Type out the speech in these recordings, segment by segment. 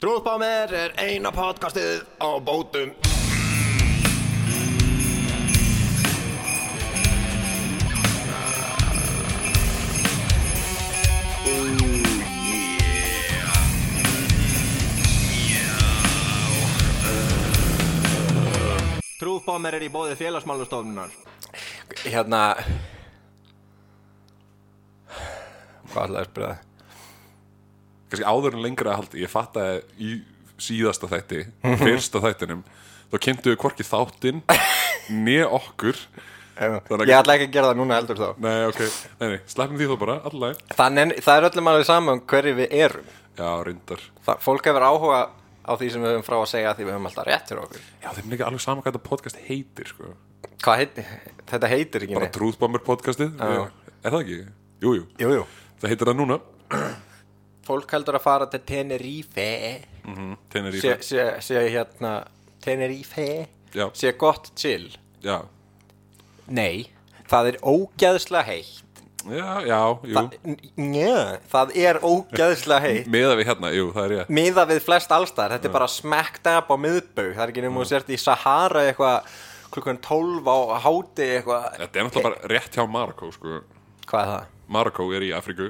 Trúðbámer er eina podcastið á bótum. Trúðbámer er í bóði félagsmálustofnunar Hérna. Hvað ætlaði að spyrja það? Kannski áður en lengra að haldi ég fatt að í síðasta þætti fyrsta þættinum þá kynntu við hvorki þáttinn né okkur. Þannig Ég ætla ekki að gera það núna heldur þá. Nei ok, nei nei, sleppum því þó bara allaveg, Þannig, það er öllum alveg saman hverju við erum. Já reyndar. Það, Fólk hefur áhuga á því sem við höfum frá að segja því við höfum alltaf rétt fyrir okkur. Já þeim er ekki alveg saman hvað þetta podcast heitir sko. Hvað heit, þetta heitir ekki bara neitt. Truthbomber podcastið. Já. er það ekki? Jú, jú, Jú, jú. Það heitir það núna Fólk heldur að fara til Tenerife. Mm, Tenerife, sé, sé, hérna Tenerife? Já, sé gott chill? Já. Nei, það er ógæðslega heitt. Já, já, jú. Þa, njö, það er ógæðslega heitt. Meða við hérna, jú, það er ég miða við flest allstæðar, þetta er bara smacked up á miðbögg, það er ekki nefnum að sért í Sahara eitthvað klukkan 12 á háti eitthvað, þetta er náttúrulega bara rétt hjá Marokko sko. hvað er það? Marokko er í Afríku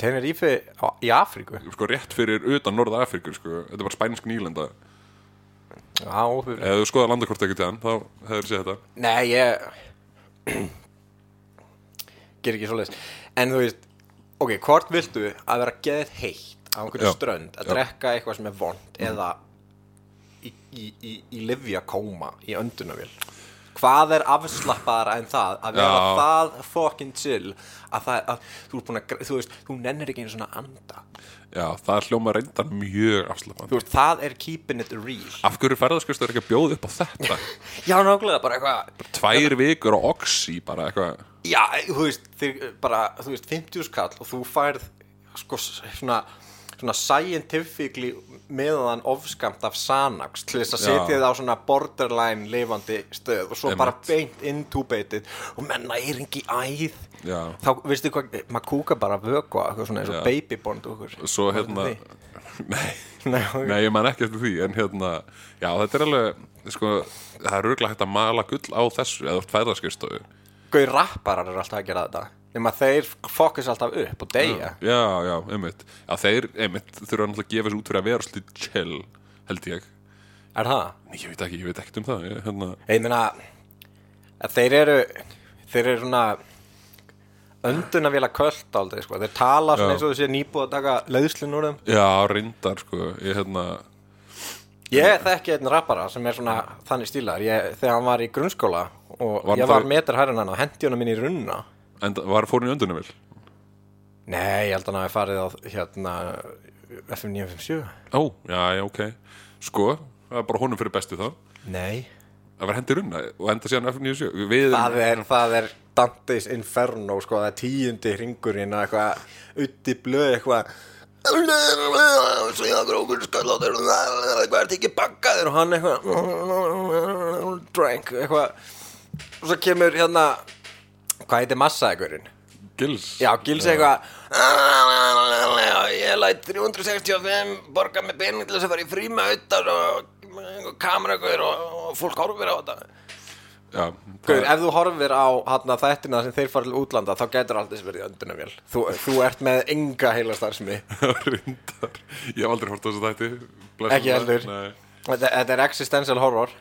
Tenerife á, í Afríku? sko, rétt fyrir utan Norða Afríku sko. þetta er bara spænsk nýlenda Já, ef þú skoða landakort ekkert hann þá hefur séð þetta nei, ég ger ekki svoleiðis en þú veist, ok, hvort viltu að vera geðið heitt á einhverju Já. strönd að Já. drekka eitthvað sem er vond eða í, í, í, í livja kóma í öndunavél hvað er afslappaðara en það? Að vera Já. það fucking chill að, það, að þú er búin að, þú veist, þú nennir ekki einu svona anda. Já, það hljóma reyndar mjög afslapandi þú veist, það er keeping it real. Af hverju ferðarskristur ekki að bjóða upp á þetta? Já, nákvæmlega, bara eitthvað tvær vikur á Oxy bara eitthvað. Já, þú veist, þið, bara, þú veist 50 skall og þú færð sko, svona svona scientifically meðan ofskamt af Xanax til þess að setja þið á svona borderline lifandi stöð og svo bara Einmitt. beint intubated og menna er ekki æð. Já. þá, veistu hvað, maður kúka bara vöku eitthvað svona eins og babybond og okkur. Svo hérna nei, Nei, ok. nei, ég man ekki eftir því en hérna, já, þetta er alveg sko, það er örgulega hægt að mala gull á þessu eða úr ferðarskristofu Gauði rapparar eru alltaf að gera þetta nema þeir fokkus alltaf upp og deyja. Já, já, einmitt. Já, þeir, einmitt, þurfa náttúrulega að gefa sér út fyrir að vera svolítið chill, held ég. Er það? Nei, ég veit ekki, ég veit ekkert um það ég, hérna, Ég meina að þeir eru þeir eru svona öndun að vilja köld aldrei sko. þeir tala svona eins og þessi nýbúið að taka leiðslun úr þeim. Já, reyndar sko, ég hérna. Ég þekki einn rappara sem er svona þannig stílar ég, þegar hann var í grunnskóla og Var hann ég var metur hærinn hann og hendi honum inn í runna en var fórin í öndunum vil nei, ég held að hann hafi farið á hérna FM 957 ó, já, já, ok. Sko, það er bara honum fyrir bestu þá. Nei, það var hendi runna og enda síðan F97 við það er, það er Dante's Inferno sko, það er tíundi ringurinn og eitthvað uti blöð eitthvað svo ég að grókur skallátur hvað er þetta ekki bakkaður og hann eitthvað drank eitthvað. Og svo kemur hérna hvað heitir massa einhverjum gils. Já, gils eitthvað ég læt 365 borga með pening til þess að fara í fríma auðar og kamera og, fólk horfir á þetta. Já, Guður, ef þú horfir á hana, þættina sem þeir fara til útlanda þá getur aldrei verið öndunavél þú, þú ert með enga heila starfsemi reyndar. Ég hef aldrei hort á þessu þætti. Blessuð Ekki heldur. Þetta, þetta er existential horror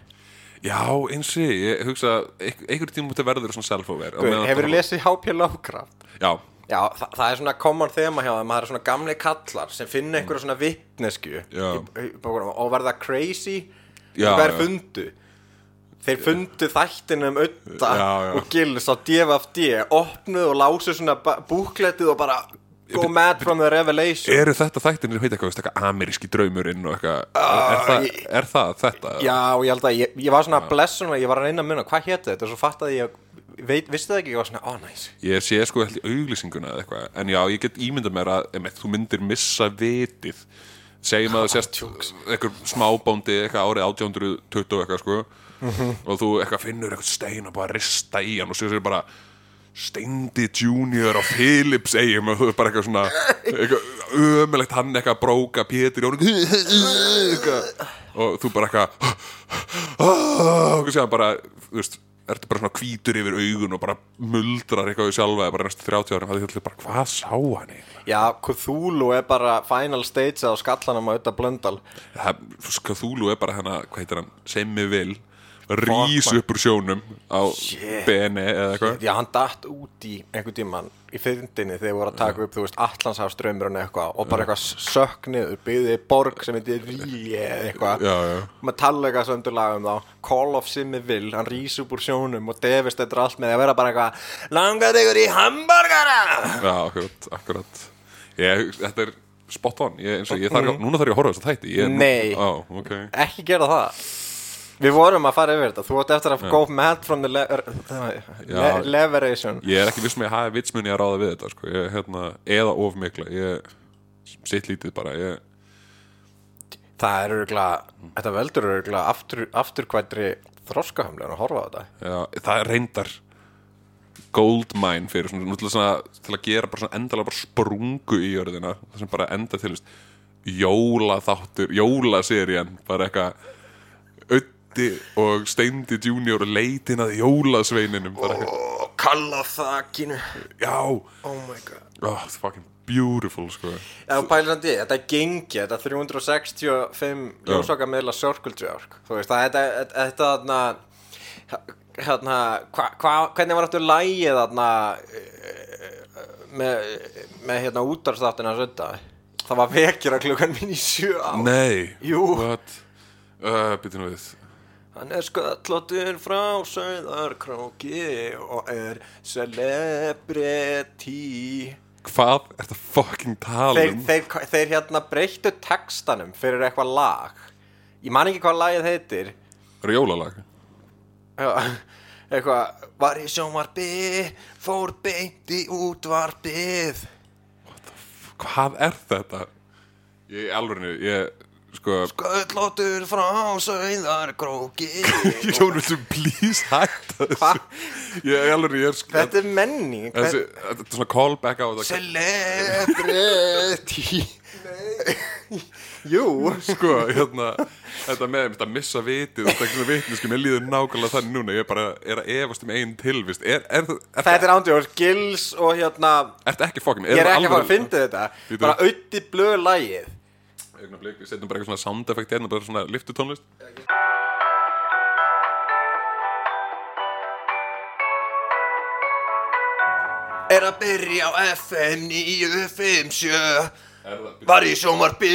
já, eins og ég, hugsa einhver, einhver tíma múti verður svona self-aware hefur þú lesið H.P. Lovecraft? já, Já, það, það er svona common þema hjá það er svona gamli kallar sem finna einhverja svona vittnesku og verða crazy er já. fundu þeir fundu þættina um Udda Já, já. og Gils á DFFD opnuð og lásu svona búkletið og bara go mad from the revelation. Eru þetta þættin sem heit eitthvað, eitthvað ameríski draumurinn og eitthvað? Er, það, ég- er það þetta? Já, ég held að ég, ég var svona blessun og ég var að reyna að munna hvað hétt þetta svo fattaði ég veit, vissi það ekki, ég var svona, oh, næs. Ég sé sko held í auglýsinguna eða eitthvað. En já, ég get ímyndað mér að emitt, þú myndir missa vitið. Segjum að það sést eitthvað smábóndi eitthvað árið 1820 og eitthvað sko. Og þú eitthvað finnur eitthvað stein og bara rista í hann og sér sér bara Steindi Junior á Philips eigum og þú er bara eitthvað svona eitthvað, ömulegt hann eitthvað að bróka Pétur Jón eitthvað, og þú bara eitthvað og séðan bara þú veist, ertu bara svona hvítur yfir augun og bara muldrar eitthvað við sjálfa bara næstu 30 árum, það er bara, hvað sá hann eiginlega? Já, Cthulhu er bara final stage á skallanum á auðvitað blöndal. Cthulhu er bara hana, hvað heitir hann, Semmi Vil rís upp úr sjónum á Shit. BNE eða eitthvað. Já, hann datt út í einhvern tíman í fyrndinni þegar voru að taka upp, þú veist, Allandshafströmmurinn eitthvað og bara eitthvað sökk niður, byggði borg sem heitir Ríi eða eitthvað. Já. með tallega söndurlagum þá. Call of Simmi Will, hann rís upp úr sjónum og defist þetta allt með að vera bara eitthvað langar ykkur í hamburgara? Já, akkurat, akkurat. Ég, Þetta er spot on. Ég, og ég þarf, Núna þarf ég að horfa þess að þætti. Ég, Nei. Á, ok. Ekki gera það Við vorum að fara yfir þetta, þú átt eftir að go mad from the le le leveration. Ég er ekki viss með að hafa vitsmunni að ráða við þetta sko. ég, hérna, Eða of mikla. Ég sitt lítið bara ég, Það er örgulega, þetta veldur örgulega aftur, afturkvædri þroskahamlega að horfa á þetta. Já, Það er reyndar Goldmine fyrir svona, svona, til að gera bara endalega bara sprungu í jörðina Það sem bara enda til veist, Jólaþáttur, jólaserían Bara eitthvað Öddi og Steindi Junior leitin að jólasveininum Og kalla þakkinu Já, Oh my god. Oh, it's fucking beautiful sko. Já, pælandi, þetta er gengi, þetta er 365 ljósvaka meðla circle jerk Þú veist, það þetta, þetta, þetta þarna hérna, hva, hva, hvernig var aftur lægið þarna eh, með, með hérna útarstáttina sönda Það var vekjara klukkan mín í sjö á. Nei. Jú. What? Uh, Býtum við Hann er sköllóttur frá Söðarkróki og er celebrity Hvað er þetta fucking tala þeir, um? þeir, þeir hérna breyttu textanum fyrir eitthvað lag Ég man ekki hvað lagið heitir Er það jólalag? Já, eitthvað Var í sjónvarpi, fór beint í útvarpið Hvað er þetta? Ég alveg ég sko. Sköllóttur frá Söðarkróki Jón, viltu please hætta Hva? þessu? Ég alveg ég er sko Þetta er menning. Þetta er svona callback á þetta. Celebrity. Jú. Sko, hérna Þetta með þetta að missa vitið þetta er svona vitnisku Mér líður nákvæmlega þannig núna. Ég bara er að efast um einn tilvist Er, er, er, er, Þetta er ándjóður, Gils og hérna Ertu ekki fucking Ég er ekki að fara að fyndi þetta. Bara auði blöð lægið Augnablik, við setjum bara eitthvað svona sound effect hérna Bara svona lyftutónlist Er að byrja á FM 957 Er það Var í sjónvarpi.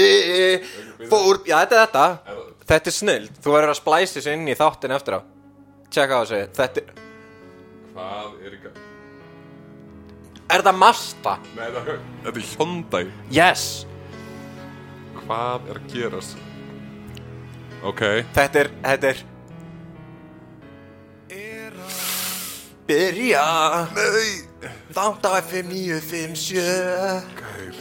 Fór, já þetta er þetta. Þetta er snill, þú verður að splæsi þessu inn í þáttin eftir á. Tjekka á þessu. Þetta er, Hvað er ekki er þetta Mazda? Nei, Þetta er Hyundai. Yes Hvað er að gerast? Ok. Þetta er, þetta er Byrja. Nei. Þátt á FM 957 Gæl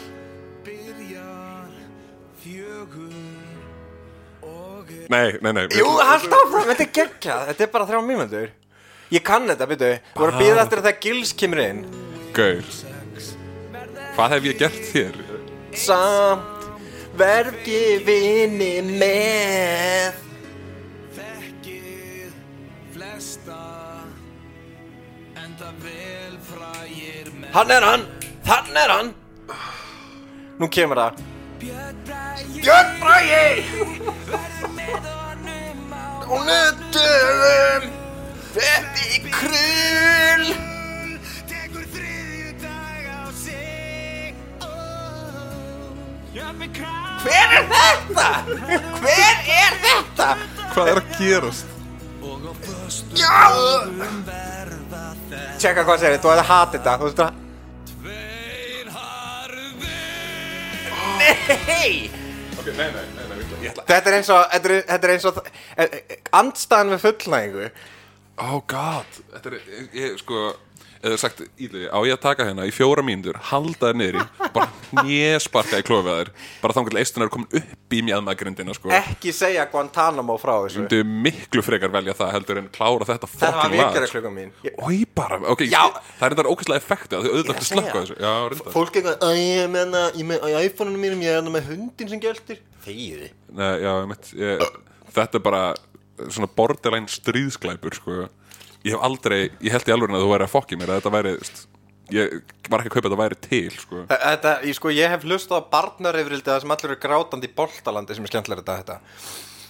Nei, nei, nei Jú, haldt áfram, þetta er geggjað Þetta er bara þrjá mínútur. Ég kann þetta, byrju Þú voru að býða eftir að það Gils kemur inn. Gæl Hvað hef ég gert þér? Samt verði vini með. Hann er hann Þann er hann. Nú kemur það. Björn Bragi! Og nöttum Þetta í krull Hver er þetta? Hver er þetta? Hvað er að gerast? Já Tjekka hvað segir, þú hefði hatið þetta Þú veist að Nei Ok, nei, nei, nei, nei Ég ætla Þetta er eins og, þetta er, þetta er eins og eh, eh, Andstaðan við fullnægingu Oh god Þetta er, ég, sko eða sagt, íli, á ég að taka hérna í fjóra mínútur, halda þér niður í bara nésparka í klófið þér bara þangar til eistunar er komin upp í mjadmagrindina sko. Ekki segja Guantanamo frá þessu Þú miklu frekar velja það heldur en klára þetta Það var vikara sko. klukkan mín Ég- Ói bara, ok, Já. það er þetta ókvæslega effekti að þau auðvitað að Ég slökka þessu Já, Fólk eitthvað, að ég menna, ég með, á iPhone-unum mínum, ég er hérna með hundin sem geltir Þegiði ég ég, þetta er bara svona borderline stríðsklæpur sko. Ég hef aldrei, ég held í alveg að þú væri að fokki mér að þetta væri ég var ekki að kaupa að þetta væri til sko. Þetta, ég, sko, ég hef hlustað á barnarifrildi það sem allir eru grátandi í boltalandi sem er skemmtilega þetta, þetta.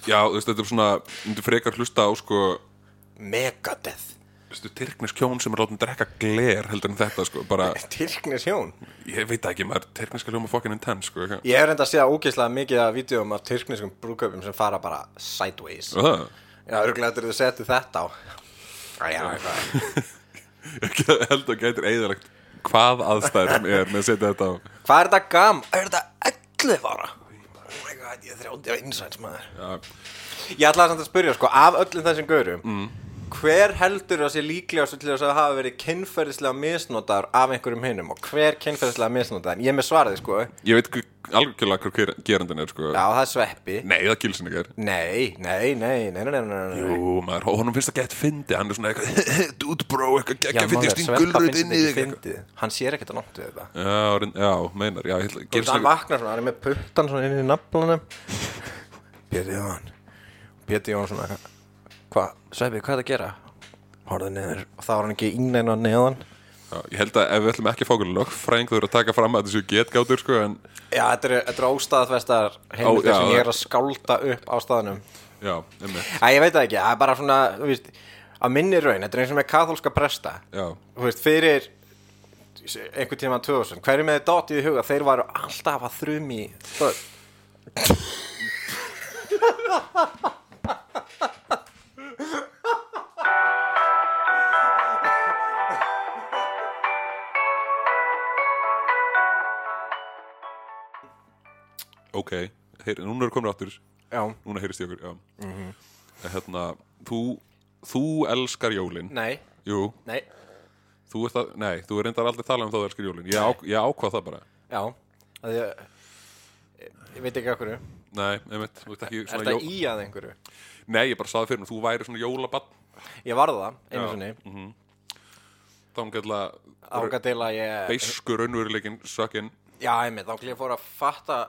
Já, þú veist, þetta er svona myndi frekar hlusta á sko, Megadeth. Veistu, tyrknisk hjón sem er látin drekka gler heldur en þetta sko, bara, Tyrknis hjón? Ég veit ekki maður, tyrkniska hljóma fokkin intense sko, eitthvað. Ég hef reynda að segja ógeðslega mikið af vídeoum af tyrkniskum brúköpum sem fara bara sideways. Já, örgulega þetta er þú þetta á ég held að gætir eðalegt hvað aðstæðum er með að setja þetta á Hvað er þetta gam? Er þetta 11 ára? Oh my god, ég er 30 ára innsæns maður já, Ég ætlaði samt að spyrja, sko, af öllum þessum gaurum mm. Hver heldur að sé líklegast til þess að hafa verið kynferðislega misnotar af einhverjum hinnum og hver kynferðislega misnotar? Ég með svaraði, sko. Ég veit ekki algjörlega hver gerandin er sko. Já, það er sveppi. Nei, það gilsin ekki. Er Nei, nei, nei, nei, nei, nei. Jú, maður, honum finnst það gett fyndi Hann er svona eitthvað, dude bro, eitthvað Já, geggja maður, fyndi sveppa Stingulrut finnst inn í þig. ekki Hann sér ekkert að náttu þetta. Já, já, meinar, já, hann vaknar svona, hann er með puttan svona inn í naflanum. Pétur Jón Pétur Jón svona Hvað, Sveppi, hvað er það að gera? Hórðu niður. Og þá var hann ekki íneina neðan. Já, Ég held að ef við ætlum ekki að fá okkur lögfræðing Þú eru að taka fram að þessu getgátur, sko En, Já, þetta eru, eru óstaðfestar heimildir já, sem ég er að skálda upp á staðnum. Já, Æ, ég veit það ekki, það er bara svona, þú veist Á minni raun, þetta er eins og með katholska presta. Veist, fyrir einhvern tíma 2000 Hverju með dottið í huga, þeir varu alltaf að þrumi börn ok Heyr, Núna eru komin áttur Já, Núna heyrist ég okkur, já. En Hérna, þú, þú elskar jólin? Nei, Jú, nei. Þú ert að, nei, þú er reyndar aldrei talað um þá þú elskar jólin. Ég, á, ég ákvað það bara. Já, að ég, ég veit ekki okkur Er Nei, einmitt, þú ert ekki svona þetta jó... í að einhverju? Nei, ég bara saði fyrir mér, þú væri svona jólabann Ég varð það, einu Já. sinni. Þá gætla Ánga til að ég beiskur raunveruleikin sökinn Já, einmitt, þá ég fór að fatta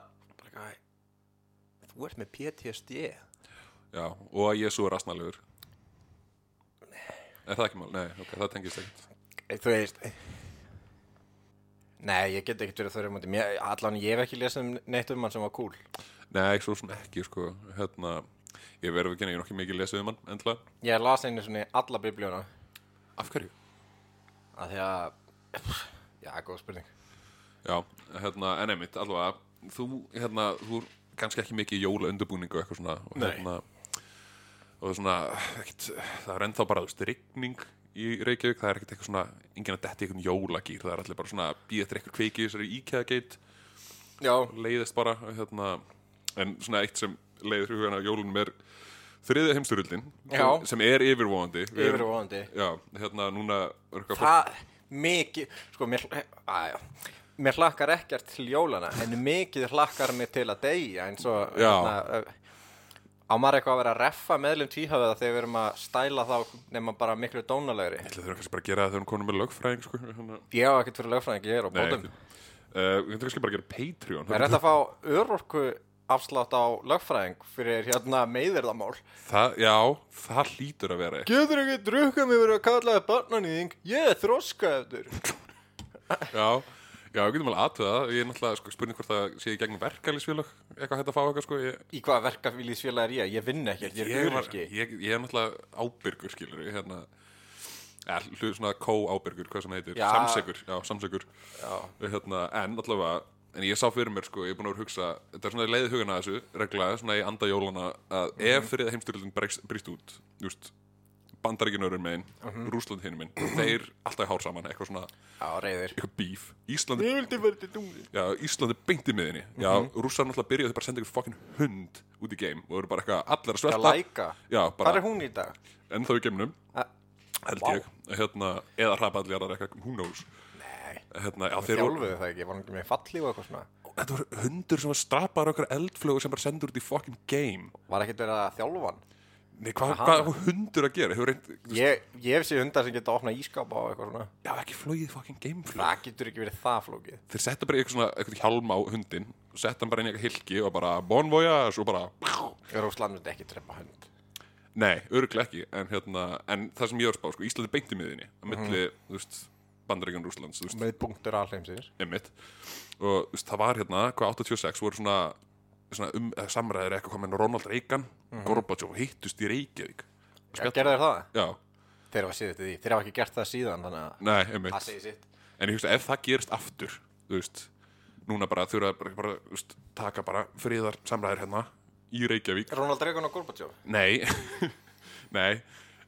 Þú ert með PTSD Já, og að Jésu er rasnalegur Er það ekki mál? Nei, ok, það tengist ekkert. Eh, Þú veist Nei, ég get ekkert verið þau um þetta Allan ég hef ekki lesið um neitt um hann sem var cool. Nei, svo sem ekki, sko. Hérna, ég verður ekki, ég er nokkið mikið lesið um hann endla Ég las einu svona alla biblíuna. Af hverju? að Því að Já, góð spurning. Já, hérna, en einmitt, alveg Þú, hérna, þú er kannski ekki mikið jóla undirbúningu og eitthvað svona og, hérna, og svona ekkit, það er ennþá bara, rigning í Reykjavík, það er ekkert eitthvað svona enginn að detti eitthvað jólagýr, það er allir bara svona býða eftir eitthvað kveiki þessari Já, leiðist bara hérna, en svona eitt sem leiðir hugana á jólunum er þriðja heimsturöldin sem, er erum- yfirvóðandi Já, hérna núna Það mikið Sko, mér, að, mér hlakkar ekkert til jólana En mikið hlakkar mig til að deyja eins og Já. ö, Á maður eitthvað að vera að reffa meðlum tvíhöfða þegar við erum að stæla þá nema bara miklu dónalegri? Ætla þau kannski bara að gera það þegar hún konum með lögfræðing sko. hérna. Ég á ekkert fyrir lögfræðing, ég er á bótum uh, við getum kannski bara að gera Patreon Er þetta að fá örorku afslátt á lögfræðing fyrir hérna meiðirðamál það, Já, það hlýtur að vera Getur ekki drukkað mig verið að kalla það barnanýðing Ég er þroska eftir Já, já, við getum alveg aðtöða það Ég er náttúrulega sko, spurning hvort það sé í gegnum verkefælisfélag eitthvað hægt að fá eitthvað sko. ég, Í hvaða verkafílisfélag er ég? Ég vinn ekkert, ég er örorki ég, ég er náttúrulega ábyrgur skilur hérna, ja, hlut svona kó-ábyrgur, hvað sem heitir Já. samsegur, já, samsegur Já. hérna, en allavega en ég sá fyrir mér, sko, ég er búin að vera að hugsa þetta er svona leiðið hugana þessu, regla svona í anda jólana, að Mhm. ef fyrir heimstyrjöldin brýst út, just bandaríkinurinn megin, Mhm. Rússland hinn megin. Þeir alltaf hár saman, eitthvað svona Já, reyðir eitthvað bíf, Íslandi Ég vildi verið til dungli Já, Íslandi beint í miðinni Já, Mhm. rússar náttúrulega byrjuðu þau bara að senda ykkur fucking hund út í game og eru bara eitthvað allir að svelta. læka. Já, Hvað bara er hún í dag? ennþá í geiminum A- held Vá. ég, hérna, eða hrapalljarðar eitthvað, who knows? Nei, hérna, já, þeir þjálfuðu það ekki, var hann ekki með falli og eitthvað svona? Þetta voru hundur sem var strappaður okkur eldflögu sem bara sendur út í fucking game. Var ekkert verið að þjálfa hann Nei, hvað, var hundur að gera? Reynd, Ég, ég hef séð hundar sem geta að opna ískapa og eitthvað svona. Já, ekki flóið fucking gameflög Það getur ekki verið það flókið Þeir setja bara eitthvað svona, eitthvað hjálm á hundin Setta hann bara inn í eitthvað hilki og bara Bon voyage og bara Rússland myndi ekki drepa hund. Nei, örglega ekki En, hérna, en það sem ég var að spá, sko, Íslandi er beint í miðinni Á milli, þú veist, Þú veist, Með punktur alheimsins. Einmitt. Og þú veist, það var hérna, hvað 86 voru svona um, samræðir eitthvað hvað með Ronald Reagan. Gorbachev hittust í Reykjavík. Ja, Gerðu þér það? Já, Þeir hafa Þeir hafa ekki gert það síðan að nei, En ég hugsa, ef það gerist aftur Þú veist, núna bara þurfa bara, bara þú veist, taka bara friðar samræðir hérna í Reykjavík. Ronald Reagan og Gorbachev? Nei, nei.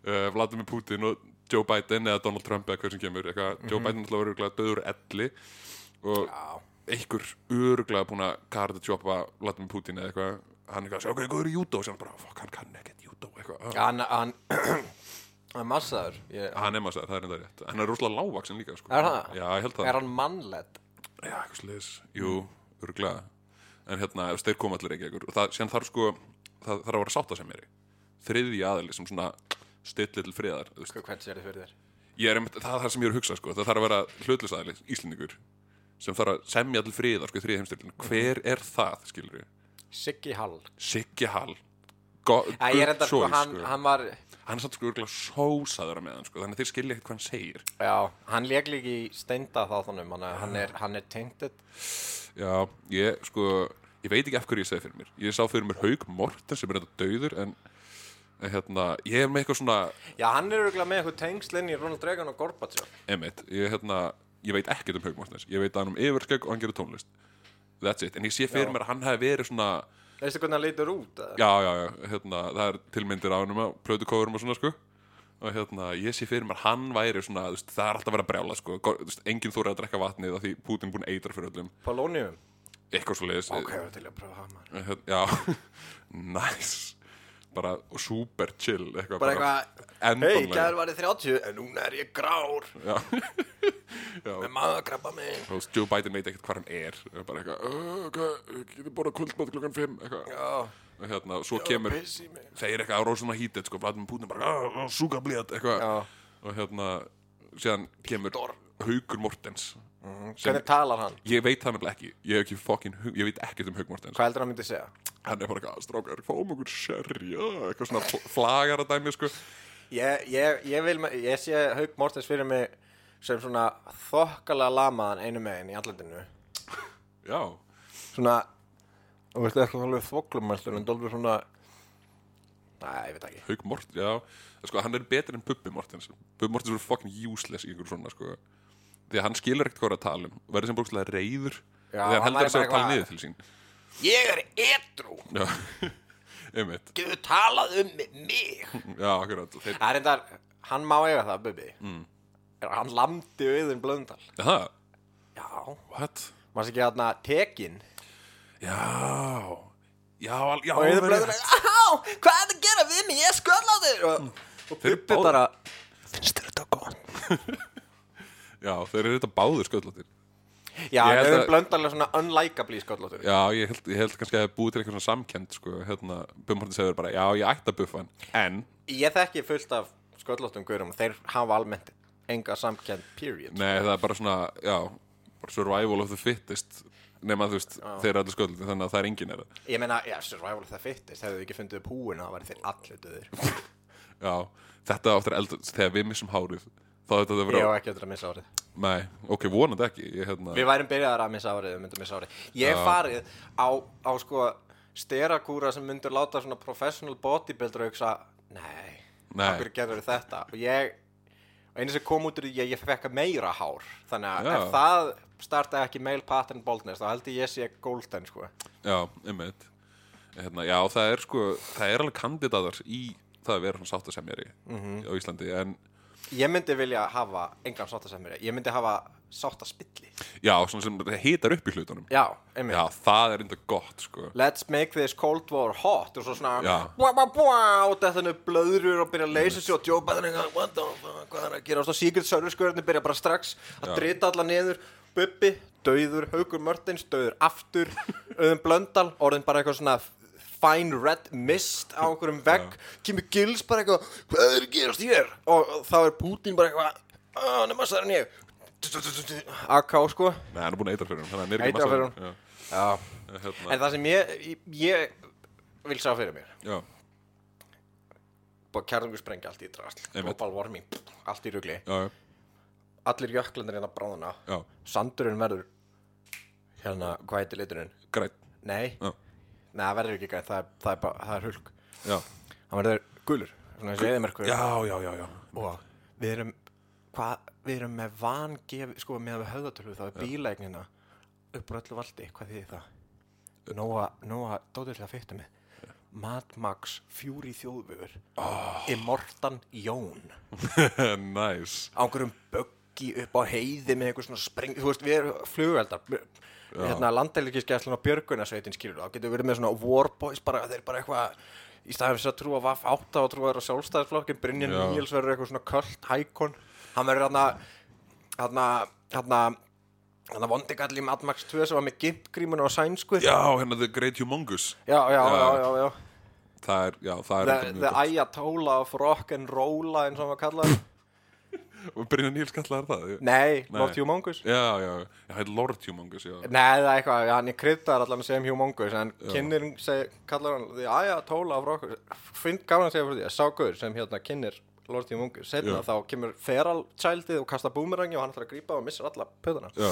Uh, Vladimir Putin og Joe Biden eða Donald Trump eða hver sem kemur eitthvað, Joe Biden ætla að vera örgulega döður elli og Já einhver örgulega búin að karta tjópa Vladimir Putin eða eitthvað. Hann eitthvað, sjá hvað er í júdó? Og sér hann bara, fuck, hann kann ekkert júdó. Eitthvað, uh, Hann, hann, hann er massaður. Ég, hann er maður, það er enda rétt. Hann er rosalega lágvaksin líka, sko. Er það? Já, það. Er hann mannledd? Já, eitthvað sliðis, jú, örgulega En hérna, ef þeir koma allir ekki ykkur Og það, þarf sko, það þarf að vera sátta sem er Þriðji aðili sem svona stilli til friðar. Hvað hvernig sér þið fyrir þér? Er, það er það sem ég er að hugsa sko. Það þarf að vera hlutlisaðili, Íslendingur Sem þarf að semja til friðar, sko, í þriðji heimstyrlun Hver er það, skilur við? Siggi Hall. Siggi Hall. Go, Æ, ég er enda choice, hann, sko. hann var Hann er samt sko örgulega sósaður að meðan sko, Þannig að þeir skilja ekkert hvað hann segir. Já, hann leik líka í steinda hann, er- hann er, hann er tainted. Já, ég sko Ég veit ekki af hverju ég segi fyrir mér. Ég sá fyrir mér Haug Morten sem er þetta dauður En, en hérna, ég er með eitthvað svona Já, hann er örgulega með eitthvað tengslinn í Ronald Reagan og Gorbachev. Emmett, ég, hérna, ég veit ekkert um Haug Mortens Ég veit að hann um yfirskegg og hann gerir tónlist. That's it, en ég sé fyrir Já. mér að hann hefði verið svona Veistu hvernig hann lítur út? eða? Já, já, já, hérna, það er tilmyndir á hann um Plötukóðurum og svona, sko. Og hérna, ég sé fyrir mér, hann væri svona veist, Það er alltaf að vera að brjála, sko. Veist, Enginn þóri að drekka vatnið af því Putin búin að eitra fyrir öllum. Polonium Eitthvað svo leiðis Ok, ég var til að pröfa maður. Hérna, Já, nice Bara og super chill eitthvað, Bara eitthvað, hei, gær var ég 30 En núna er ég grár. Já, já. Með maðakrabba mig veist, Joe Biden veit ekkert hvað hann er. Og bara eitthvað, "Uh, hvað, getur bara kvöldmátt klukkan 5 eitthvað, Já, og hérna, svo kemur segir eitthvað á rósuna hítið, sko, Vladimir Putin bara, "Ah, ah, súka blíðat, eitthvað og hérna, síðan kemur Haugur Mortens sem, hvernig talar hann? ég veit það nefnilega ekki. Ég, ekki fucking, ég veit ekkert um Haug Mortens Hvað heldur hann myndi segja? hann er bara eitthvað, strákar, fáum okkur já, eitthvað svona fl- flagar að dæmi, sko. Ég, ég, ég vil, ég sé Haug Mortens fyrir mig sem svona þokkalega lamaðan einu megin í andletinu já, Svona, og veistu ekki alveg þvoklumæltur en dólfur svona Næ, ég veit ekki. Haug Mortens, já. Sko, hann er betur en Bubbi Mortens Bubbi Mortens er fucking useless í einhver svona, sko því að hann skilur ekkert hvað er að tala um. Verður sem bókslega reyður að hann heldur að segja að tala niður til sín. Ég er edru Getur talað um mig? Já, akkurat. Þeir, Það er endar, hann má eiga það, Bubi mm. Hann lamdi auðin blöndal? Það, Já. What? Mást ekki hérna tekin? Já. Já, já, Og auðin blöndal. Á, hvað er það að gera við mig? Ég er skölláður Og, og Þeir Bubi bara Finnst þér þetta gott? já, þeir eru þetta báður sköllóttir. Já, Ég held auðin að- blöndal er svona unlikably sköllátur já, ég held, ég held kannski að það búið til eitthvað svona samkend sko, hérna, Bubbi Mortens segir bara, já, ég ætti að buffa hann en, Ég þekki fullt af sköllóttum gurum Þeir hafa almennt enga samkend period. Nei, það er bara svona já, bara survival of the fittest nema þú veist, þeir eru allir sköllóttir þannig að það er engin er það Ég meina, já, survival of the fittest Hefðu þið ekki fundið upp húin Það væri þeir allir döðir. Já, þetta áttur að elda þegar við missum hárið þá þetta að Ég vera á ekki eftir að missa árið. Nei, ok, vonandi ekki ég, hérna, Við værum byrjaðar að missa árið, við myndum missa árið. Ég farið á, á sko sterakúra sem myndur láta svona professional bodybuilder hugsa Nei, okkur getur þetta? Og ég, og einu sem kom út úr því ég, ég fekk meira hár. Þannig að ef það startaði ekki male pattern baldness þá held ég ég sé golden sko. Já, einmitt. Hérna, Já, það er sko, það er alveg kandidatar í það að vera svona sáttasemjari Mhm. á Íslandi en Ég myndi vilja hafa engan sáttasemjari Ég myndi hafa sátta spilli Já, svona sem hitar upp í hlutunum. Já, einmitt. Já, það er enda gott, sko. Let's make this Cold War hot og svo svona bua, bua, bua, og þetta er blöðrur og byrja að leysa sig og Biden eitthvað, what the fuck, hvað er að gera? Og svo Secret Service skörðin byrja bara strax að drita alla niður. Bubbi, döður, Haukur Mörtins, döður aftur Auðun Blöndal, orðin bara eitthvað svona fine red mist á einhverjum vegg Kimi Gills bara eitthvað hvað er að gerast hér? Og þá er Putin bara eitthvað að nema sæður en ég. AK sko. Nei, hann er búin að eitra fyrir hún, þannig að hann er ekki fyrir massa- honum. Já, hérna, En það sem ég, ég, vil sá fyrir mér. Já, Búið að kærðungu sprengja allt í drasl. Global warming, allt í rugli. Já, já, Allir jöklandir hérna bráðuna já, Sandurinn verður Hérna, hvað heitir liturinn? græt Nei, Já, Nei það verður ekki gæt, það það er, bara, það er hulk. Já, Hann verður gulur, svona þessi eðimerkur já, já, já, já. Og við erum hvað, við erum með vangef sko með við höfðatölu þá er bílægnina upp á öllu valdi, hvað þýðir það? Nóa, nóa, dóttirlega fyrta með. Mad Max, Fury Þjóðvögur oh. Immortan Jón. Nice. Á einhverjum böggi upp á heiði með einhver svona spreng þú veist, við erum flugveldar hérna, landhelgiskesslun og björgunarsveitin skilur þá getur við verið með svona warboys bara, þeir bara eitthvað í staðum þess að trúa vaff átta og trúa þeir á sjálfstæðisflokkin Brynjan Já. Níels verður eitthvað svona köld hækon hann verður hérna hérna hérna hérna vondigall í Mad Max 2 sem var með gimpgrímuna og sænsku Já, hérna The Great Humongous já, já, Já. já, já. Það er, já, það er The, the. Ayatollah of rock and rolla eins og maður kallaði Og Brynja Níls kallar það? Nei, Nei. Lord Humongous. Já, já, það er Lord Humongous, já. Nei, það er eitthvað, hann er kryddar allan sem Humongous en kynir, seg, kallar hann því aðja, tóla af rokkur finn gaman að segja fyrir því, að sá guður sem hérna kynir Lord Humongous, setna Já. þá kemur feral childið og kasta boomerangi og hann ætlar að grípa og missar alla pöðuna Já.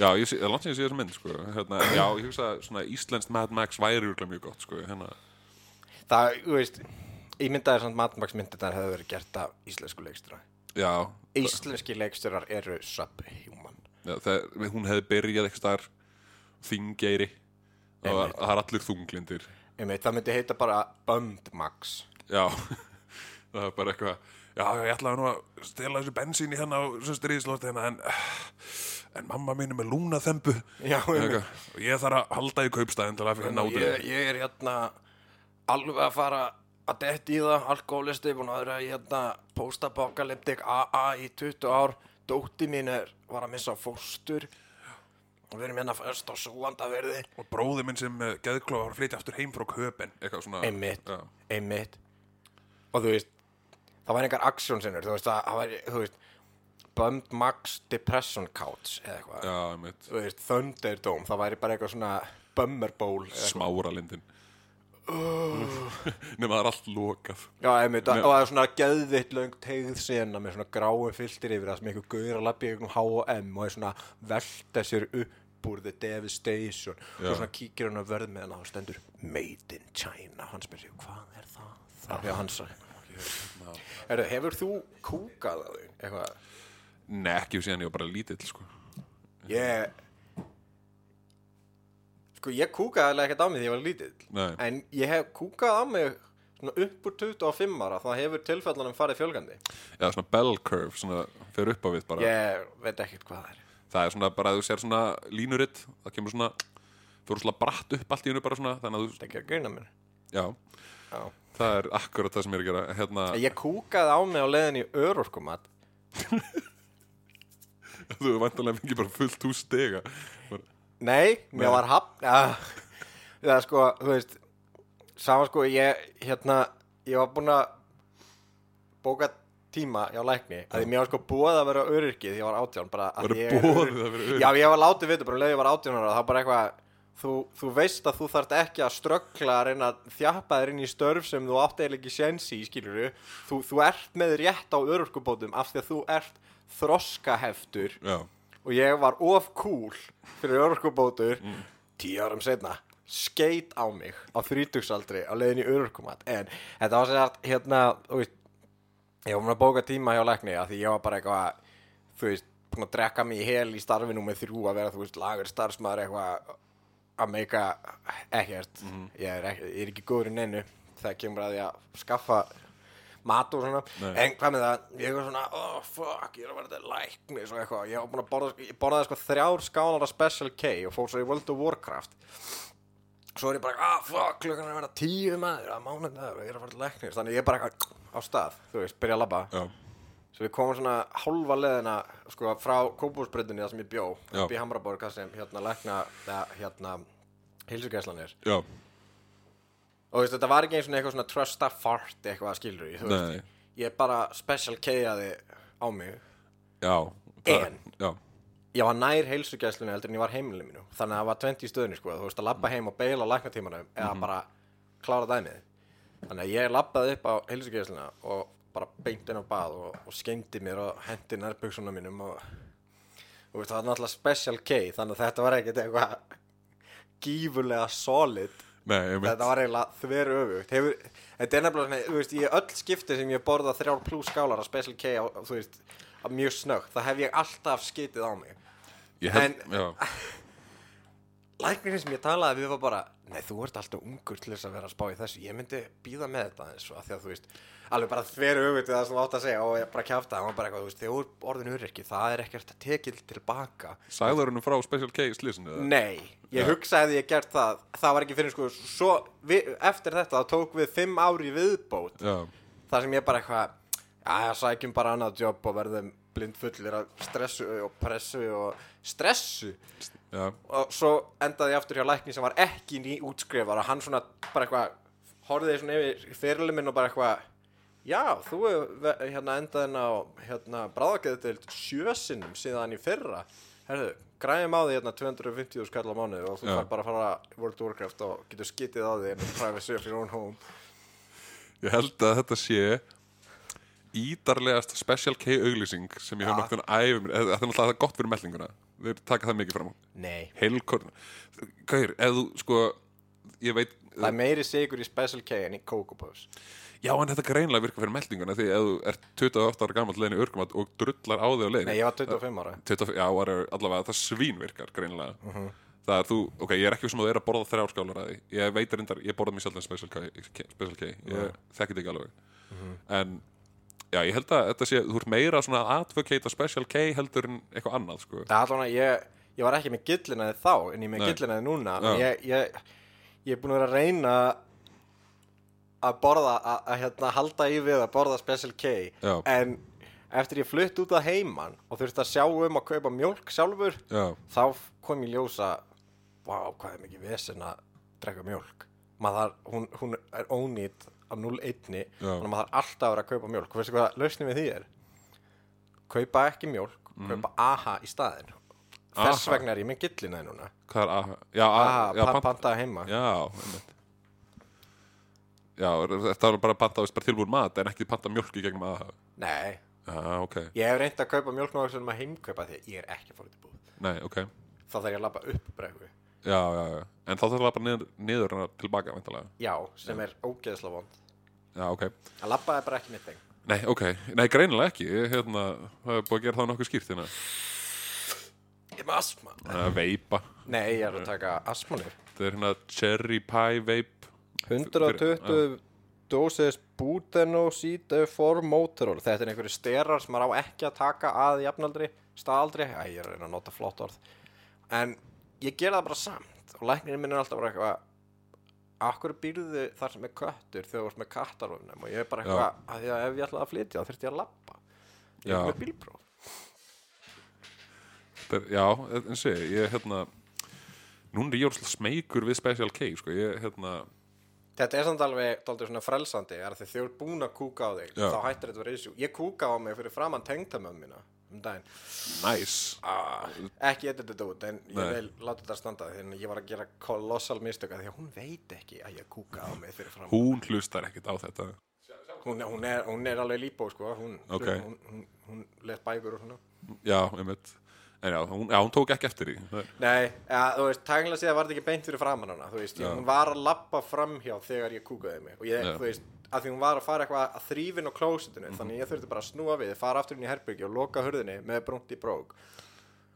Já, ég sé, langt sem ég sé þessa mynd, sko. Hérna, Já, ég hugsa að svona íslenskt Mad Max væri örugglega mjög gott, sko hérna, Það, veist, ímyndaðir samt Mad Max myndir það hefði verið gert af íslensku leikstjóra. Já, Íslenski leikstjórar eru subhuman. Já það, hún hefði byrjað eitthvað staðar Þingeyri. Það var- það er allir þunglindir. Einmitt, það myndi heita bara Max. Já, það er bara eitthvað Já, ég ætlaði nú að stela þessu bensín í hérna á þessu stríðslótt hérna, en, en mamma mín er með lúnaþembu. Já, einmitt. Og ég þarf að halda í kaupstæðin til að finna út úr ég, því. ég er hérna alveg að fara að detti í það alkoholisti, búin að vera í hérna post-apocalyptic AA í 20 ár. Dótti mín er, var að missa fóstur. Og við erum hérna fyrst á súandaverði og bróði minn sem uh, geðklofa var að flytja aftur heim frá köpen eitthvað svona einmitt, já, einmitt. Og þú veist það var einhver aksjónsinnur, þú veist að það var, þú veist Bummed Max Depression Couch eða eitthvað, einmitt, þú veist Thunderdome, það væri bara eitthvað svona Bummer Bowl eða eitthvað. smára lindin nema það er allt lokað Já, einmitt, og það er svona geðvitt löng tegð sena með svona gráum fylltir yfir það sem einhver gauður að í einhvern H&M og er svona að velta sér upp úr the devastation og Já. svona kíkir hann að verð með hann og stendur Made in China hann spyrir sig, hvað er það? Það er að hann sagði Herru, hefur þú kúkað á þig? Eitthvað? Nei, ekki síðan ég var bara lítill sko. Ég Sko, ég kúkaði alveg ekkert á mig því ég var lítill. Nei. En ég hef kúkað á mig svona upp úr 25 ára það hefur tilfellunum farið fjölgandi. Já, svona bell curve, svona fyrir upp á við bara. Ég veit ekkert hvað það er. Það er svona bara að þú sér svona línuritt það kemur svona, þú eru svona bratt upp allt í hennu bara svona, þannig að þú, Það er ekki að greina mér. Já. Já. það er akkurat það sem ég er að gera hérna, Ég kúkaði á mig á leiðin í örorkumat. Þú er vantanlega fengið bara fullt hús stiga. bara, Nei, mér Nei. var hafn ja, Það er sko, þú veist Saman sko, ég hérna Ég var búinn að bóka tíma hjá lækni að því mér var sko búið að vera öryrkið því ég var átján bara að Var ég boðið að vera öryrki? Já, ég var látið vita bara um leið ég var átján ára þá bara eitthvað þú, þú veist að þú þarft ekki að ströggla að reyna að þjappa þér inn í störf sem þú átt eiginlega ekki sensi í skilur þú, þú ert með rétt á öryrkubótum af því að þú ert þroskaheftur. Já, og ég var of cool fyrir örorkubótur. Tíu árum setna skeit á mig á þrítugsaldri á leiðin í örorkumat. En þetta var sér að hérna veist, ég var múin að bóka tíma hjá lækni að því ég var bara eitthvað þú veist, búin að drekka mig í hel í starfinu með þrjú að vera, þú veist, lagur starfsmaður eitthvað að meika ekkert. Ég, er ekki, ég er ekki góður í neinu. Það kemur að því að skaffa mat og svona. Nei. en hvað með það, ég var svona oh fuck, ég er að vera þetta læknis og eitthvað. Ég var búin að borða, ég borðaði sko þrjár skálar af Special K og fór svo í World of Warcraft. Svo er ég bara, ah fuck, klukkan er að vera tíu maður að mánudagur og ég er að til læknis þannig ég er bara eitthvað á stað, þú veist, byrja að labba. Já, Svo við komum svona hálfa leðina sko, frá kópúsbreytunni þar sem ég bjó Já. upp í Hamraborg þar sem hérna lækna eða, hérna hilsugæslan er. Já, og veist, þetta var ekki eins og eitthvað svona trust a fart eitthvað skilur í, þú veist. Ég bara special K-aði á mig. Já. En? Já, ég var nær heilsugæslunni heldur en ég var heimilinu mínu. Þannig að það var 20 í stöðunni sko. Þú veist að labba heim og beila á læknatímanum eða bara klára dæmið. Þannig að ég labbaði upp á heilsugæsluna og bara beint inn á bað og, og skeindi mér og hendi nærbuksuna mínum og þú veist það var náttúrulega special K þannig að þetta var ekkert eitthvað gífurlega solid nei, ég þetta var eiginlega þver öfugt Hefur, þetta er nefnilega svona, þú veist, í öll skipti sem ég borða þrjár pluss skálar af Special K á, þú veist, á mjög snögg það hef ég alltaf skitið á mig. Ég held, en- já, læknirinn sem ég talaði við var bara nei, þú ert alltaf ungur til þess að vera að spá í þessu. Ég myndi býða með þetta eins og að því að þú veist alveg bara þver öfugt við það sem þú átt að segja og ég bara kjafta, hann var bara eitthvað, þú veist, þegar þú ert orðin urriki það er ekkert að tekið tilbaka sagður henni frá Special slísinu eða? Nei, ég hugsaði að ég gert það. Það var ekki fyrir sko svo, við, Eftir þetta þá tók við fimm ári viðbót. Já, Það sem ég bara eitthvað Já, sækjum bara annað jobb og verðum blindfullir af stressu og pressu og stressu. Já, og svo endaði ég aftur hjá lækni sem var ekki ný útskrifar og hann svona bara eitthvað horfði svona yfir fyrirlið minn og bara eitthvað Já, þú hefur hérna endaðin á hérna bráðageðu til sjösinnum síðan í fyrra. Herðu, græðum á því hérna 250 skall á mánuði og þú fær bara að fara World of Warcraft og getur skitið á því en privacy of your own home. Ég held að þetta sé ídarlegast Special K auglýsing sem ég hef Ja. nokkuð æfum Þetta er náttúrulega gott fyrir meldinguna. Þeir taka það mikið fram Nei. Heilkorn Gauir, ef þú sko Ég veit Það er meiri sigur í Special K en í Coco Puffs Já, en þetta greinlega virka fyrir meldinguna Því ef þú ert 28 ára gammal í örgumat Og drullar á þig á leiðin Nei, ég var 25 ára. 25, já, whatever, allavega það svín virkar greinlega Mhm. það er þú, ok, ég er ekki sem að þú er að borða þrjár skálar að því, ég veit reyndar, ég borða mér sjaldan Special K, Special K ég þekki þetta ekki alveg. Mhm. en, já, ég held að þetta sé þú ert meira svona að advocate á Special K heldur en eitthvað annað, sko. Það er allavega, ég, ég var ekki með gillinaði þá en ég er með gillinaði núna. Ég, ég, ég er búin að vera að reyna að borða að, hérna, halda í við að borða Special K. Já. en eftir ég flutt út að heiman og þurfti að sjá um að kaupa mjólk sjálfur Já. þá kom ég ljósa vá, hvað er mikið vesen að drekka mjólk? Maður hún, hún er ónýtt af 0,1 Já. þannig að maður þarf alltaf að vera að kaupa mjólk. Og veistu hvað lausnin við því er? Kaupa ekki mjólk, kaupa AHA í staðinn. Þess AHA? vegna er ég með gillinaði núna. Hvað er já, AHA, já, pa pant- pantaði heima. Já, einmitt já, þetta var bara panta veist, bara tilbúin mat en ekki panta mjölk í gegnum að nei, já, ok, ég hef reynd að kaupa mjólk náður sem að heimkaupa því að ég er ekki fórið til búð nei, ok. Þá þarf ég að labba upp bregðu. Já, já, já, en þá þarf það bara niður, niður en tilbaka, veintalega já, sem er ógeðslega vond. Já, ok. Að labba er bara ekki mitt þeng Nei, ok, nei, greinilega ekki. Hérna, það er búið að gera það nokkuð skýrt hérna. Ég er með asma Veipa, nei, ég er að taka asmanir. Þetta er hérna Cherry Pie Vape 120 dósis bútenósítu for motorol þetta er einhverju sterar sem maður á ekki að taka að jafnaldri, staðaldri. Æ, ég er að reyna að nota flott orð. En ég gera það bara samt og læknirinn minn er alltaf bara eitthvað akkur býrðu þar sem er köttur þegar þú ert með kattarofnum? Og ég er bara eitthvað að að ef ég ætlaði að flytja þá þurfti ég að lappa ég er með Þetta er, Já, eins og ég, ég, hérna Núna er ég orðslega smeykur við Special K, sko, ég, hérna Þetta er samt alveg svona frelsandi er þegar þið eru búin að kúka á þig Já. þá hættir þetta að vera issue. Ég kúka á mig fyrir framann tengdamömmu mína um daginn. Næs Ah, ekki eitthvað þetta út en ég Nei. vil láta þetta standa því að ég var að gera kolossal mistök að því að hún veit ekki að ég kúka á mig fyrir framann. Hún hlustar ekkit á þetta Hún, hún, er, hún er alveg líbó sko, hún, Ok. hún, hún, hún les bækur og svona. Já, einmitt En já, hún, já, hún tók ekki eftir því Nei, ja, þú veist, tæknilega séð var þetta ekki beint fyrir framann hana, þú veist, Já. hún var að lappa framhjá þegar ég kúkaði mig og ég, Já. þú veist, að því hún var að fara eitthvað að þrýfin á klósitinu, Mhm. þannig ég þurfti bara að snúa við, fara aftur inn í herbyggi og loka hurðinni með brúnt í brók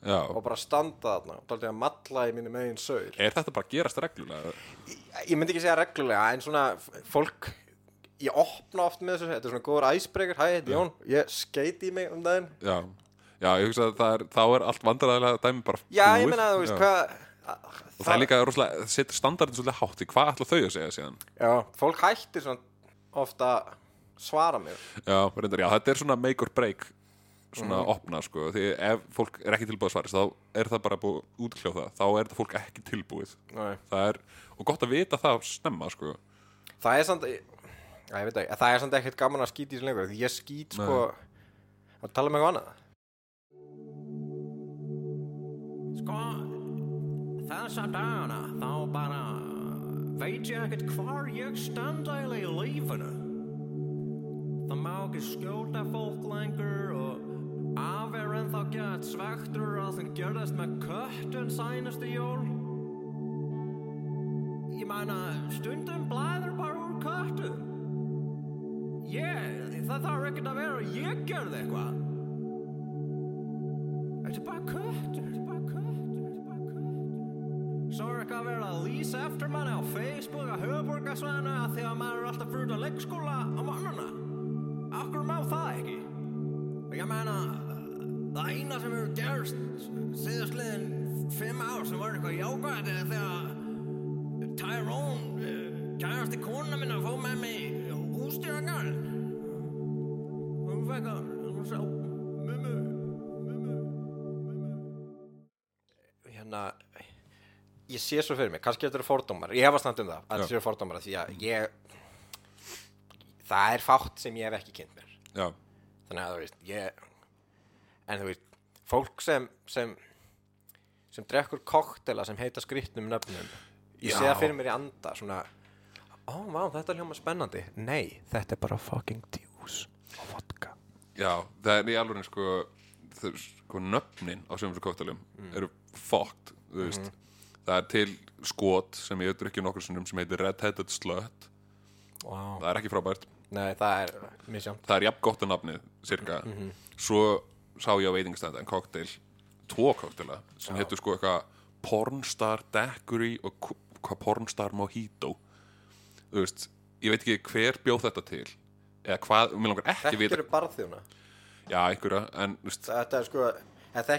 Já, og bara standa þarna og tóldi að matla í mínu megin saur. er þetta bara gerast reglulega? Ég, ég myndi ekki segja reglulega, en svona fólk ég opna oft með þessu, þetta er svona góður æsbreykar hæ, þetta er Jón, ég skeiti í mig um daginn Já, já, ég hugsa að það er, þá er allt vandræðilega dæmi bara já, ég búið. meina, þú veist, hvað Og það er líka rosalega, það setur standardin svolítið hátt í hvað ætla þau að segja síðan? Já, fólk hættir svona ofta svara mér. Já, reyndar, já, þetta er svona make or break svona Mhm. opna, sko því ef fólk er ekki tilbúið að svara þá er það bara búið útkljóð það, þá er þetta fólk ekki tilbúið. Nei. það er, og gott að vita það snemma, sko. Það er samt já, ég veit ekki, það er samt ekkert gaman að skýta í þessu lengur því ég skýt sko að tala um eitthvað annað Sko, þessa dagana þá bara veit ég ekkert hvar ég eiginlega í lífinu. Það má ekki skjóta fólk lengur og af er ennþá gett svektur að sem gerðist með köttun sænastu jól. Ég mæna, stundum blæður bara úr köttum. Ég, það þarf ekkert að vera ég gerði eitthvað. Þetta er bara köttur, að vera að lýsa eftir manni á Facebook að höfuborgarsvæðinu að því að maður er alltaf fyrir að leikskóla á mannuna. Akkur má það ekki. Ég meina, það eina sem hefur gerst síðastliðin fimm ár sem var eitthvað jákvæð er þegar Tyrone, uh, kærasti kona minna, fóð með mig hústýrangarn. Ég sé svo fyrir mig, kannski þetta eru fordómar ég hef að standa um það, að þetta séu fordómar því að ég það er fátt sem ég hef ekki kynnt mér Já, þannig að þú veist, ég en þú veist, fólk sem sem, sem drekkur koktela sem heita skrýtnum nöfnum ég sé Já. það fyrir mér í anda svona, ó, vá, þetta er hljóma spennandi nei, þetta er bara fucking djús og vodka já, það er í alveg sko, sko nöfnin á sömum svo kóktelum Mm. eru fucked, þú veist Mhm. Það er til skot sem ég drukki nokkur sinnum sem heitir Red Headed Slut. Wow. það er ekki frábært. Nei, það er misjámt það er jafn gott að nafnið, cirka Mhm. svo sá ég á veitingstænd en kokteil, tvo koktela sem heitur sko eitthvað Pornstar Daiquiri og hvað Pornstar Mojito. Þú veist, ég veit ekki hver bjóð þetta til eða hvað, mér langar ekki þetta vita eru barþjóna? Já, einhverja, en þú veist, þetta er sko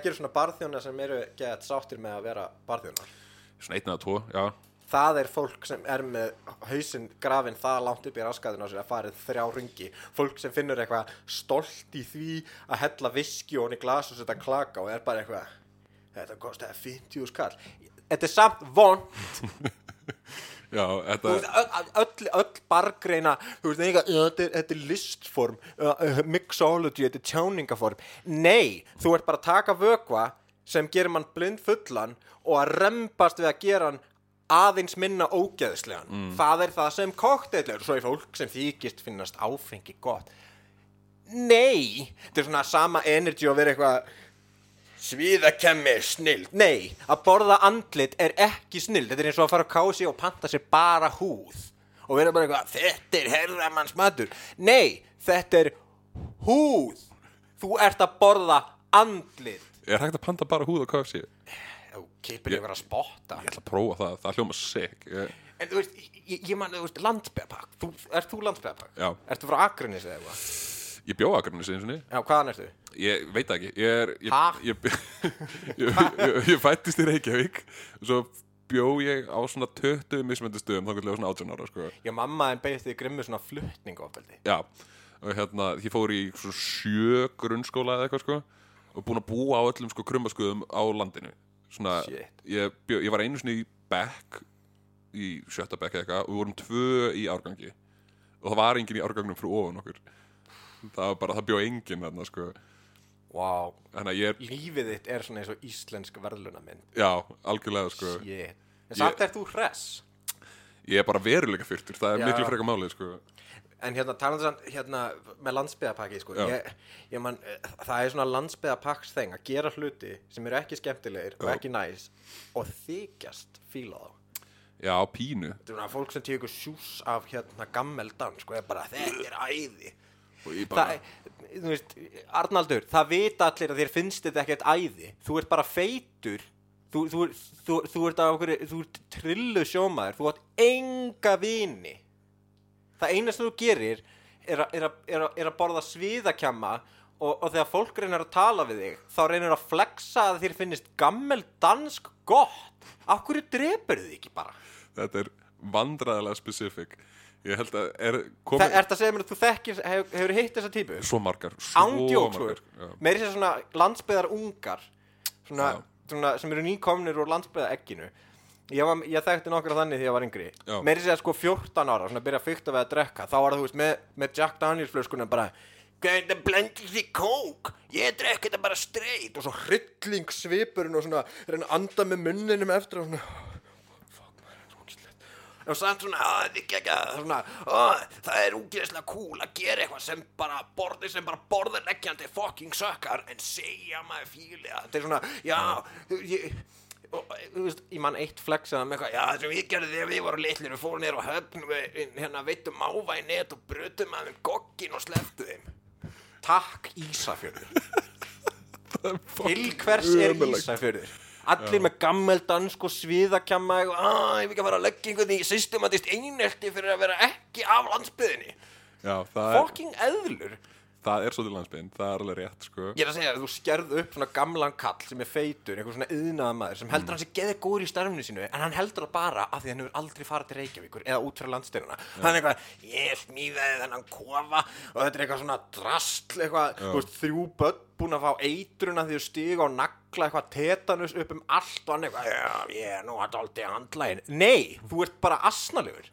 eru svona barþjóna sem eru gett sáttir með að vera barþjónar svona einn eða tvo, já. Það er fólk sem er með hausinn grafinn það langt upp í raskaðin á sér að farið þrjá ringi fólk sem finnur eitthvað stolt í því að hella viski og hann í glas og setja klaka og er bara eitthvað þetta kostiði 50 skall. Þetta er samt von já, þetta, öll, öll, bargreina þú veist, eitthvað, þetta, er, þetta er listform uh, uh, mixology, þetta er tjáningaform. Nei, þú ert bara að taka vökva sem gerir mann blind fullan og að rembast við að gera hann aðeins minna ógeðslegan. Það er það sem kokteil er svo er fólk sem þykist finnast áfengi gott. Nei, þetta er svona sama energy og vera eitthvað Svíðakemmi, snild. Nei, að borða andlit er ekki snild. Þetta er eins og að fara á kási og panta sér bara húð Og vera bara eitthvað Þetta er herramanns matur. Nei, þetta er húð. Þú ert að borða andlit er hægt að panta bara húð og KFC ég kipir yfir að spotta ætla að prófa það, það hljóma ég, En þú veist, ég, ég man, þú veist, landsbeðapakk þú, Ert þú landsbeðapakk? Já. Ertu frá Akranis eða eitthvað? ég bjóða akkurinn sinni sinni Já, hvaðan ertu? Ég veit ekki Ég, er, ég, Ha? ég, ég, ég, ég fættist í Reykjavík Svo bjó ég á svona 20 mismöndi stöðum þá gætlega svona 18 ára sko. Já, mamma en beigist þig grimmu svona flutningofbeldi Já, og hérna ég fór í svona sjö grunnskóla eða eitthvað sko og búin að búa á öllum sko krummaskuðum á landinu. Svona, ég, bjó, ég var einu sinni í bekk í sjötta bekk eða eitthvað og við vorum tvö í árgangi. Og það var engin í árgangnum frá ofan okkur. Það var bara, það bjó engin þarna sko. Ég er, lífið þitt er svona eins og íslensk verðlunamynd já, algjörlega sko. Shit. En samt er þú hress. Ég er bara veruleika fyrtur, það er Já. miklu frekar málið sko En hérna, talandi samt, hérna, með landsbyðapakki, sko, ég, ég man, eh, það er svona landsbyðapakks þeng að gera hluti sem eru ekki skemmtilegir og Já. ekki næs og þykjast fíla þá. já, pínu Þetta er svona fólk sem tekur sjús af hérna gammeldan, sko, er bara, þetta er æði. og ég Það, bara, er- þú veist, Arnaldur, það vita allir að þér finnst þetta ekkert æði. Þú ert bara feitur, þú, þú, þú, þú ert af okkur, þú ert trillu sjómaður, þú ert enga vini. Það eina sem þú gerir er, er, er, er að borða sviðakjamma og, og þegar fólk reynir að tala við þig þá reynir að flexa að þér finnist gammel dansk gott. Af hverju drepur þið ekki bara? Þetta er vandræðilega specific. Ég held að er Það komið ert að segja mér að þú þekkir, hef, hefur hitt þessa típu? Svo margar margar meiri sér svona landsbyðar ungar svona, svona, sem eru nýkomnir úr landsbyða ekkinu ég, var, ég þekkti nokkur af þannig því ég var yngri. Já. meiri sér sko 14 ára svona byrja að fykta við að drekka þá var það þú veist með, með Jack Daniels flöskunum bara Gæði það blendið því kók Ég drekk þetta bara streit Og svo hrylling svipurinn og svona Reyna að anda með munninum eftir og svona Fuck maður, það er svo ógæslegt Og samt svona, að þetta er ekki ekki svona, að, Það er úgeðslega cool að gera eitthvað sem bara borði sem bara borður leggjandi fucking sökkar en segja maður fíli Já og, þú veist, ég man eitt flexaða með eitthvað, já það sem við gerðum þegar við vorum litlir við fórum nýr og höfn við hérna veitum í net og brutum að þeim gogkin og sleftu þeim. Takk Ísafjörður. Til hvers er. Ísafjörður? Allir með gammel dansk og sviðakjamma og að ég vil ekki að fara að leggja einhvern í systematist einelti fyrir að vera ekki af landsbyðinni. Já, er, Fucking eðlur það er svolítið landsbyrn Það er alveg rétt sko. Ég er að segja að þú skerðu upp svona gamlan kall sem er feitur, einhver svona yðnaða maður sem heldur hann sé geði góður í starfinu sínu en hann heldur það bara af því hann hefur aldrei farið til Reykjavíkur eða út frá landstyruna Þannig eitthvað, ég smíðaði þennan kofa og þetta er eitthvað svona drastl eitthvað, þú veist, þrjú börn búin að fá eitruna því þú stiga og nagla eitthvað tetanus upp um allt og hann eitthvað, já, ég er nú dálti handlægin Nei, þú ert bara asnalegur.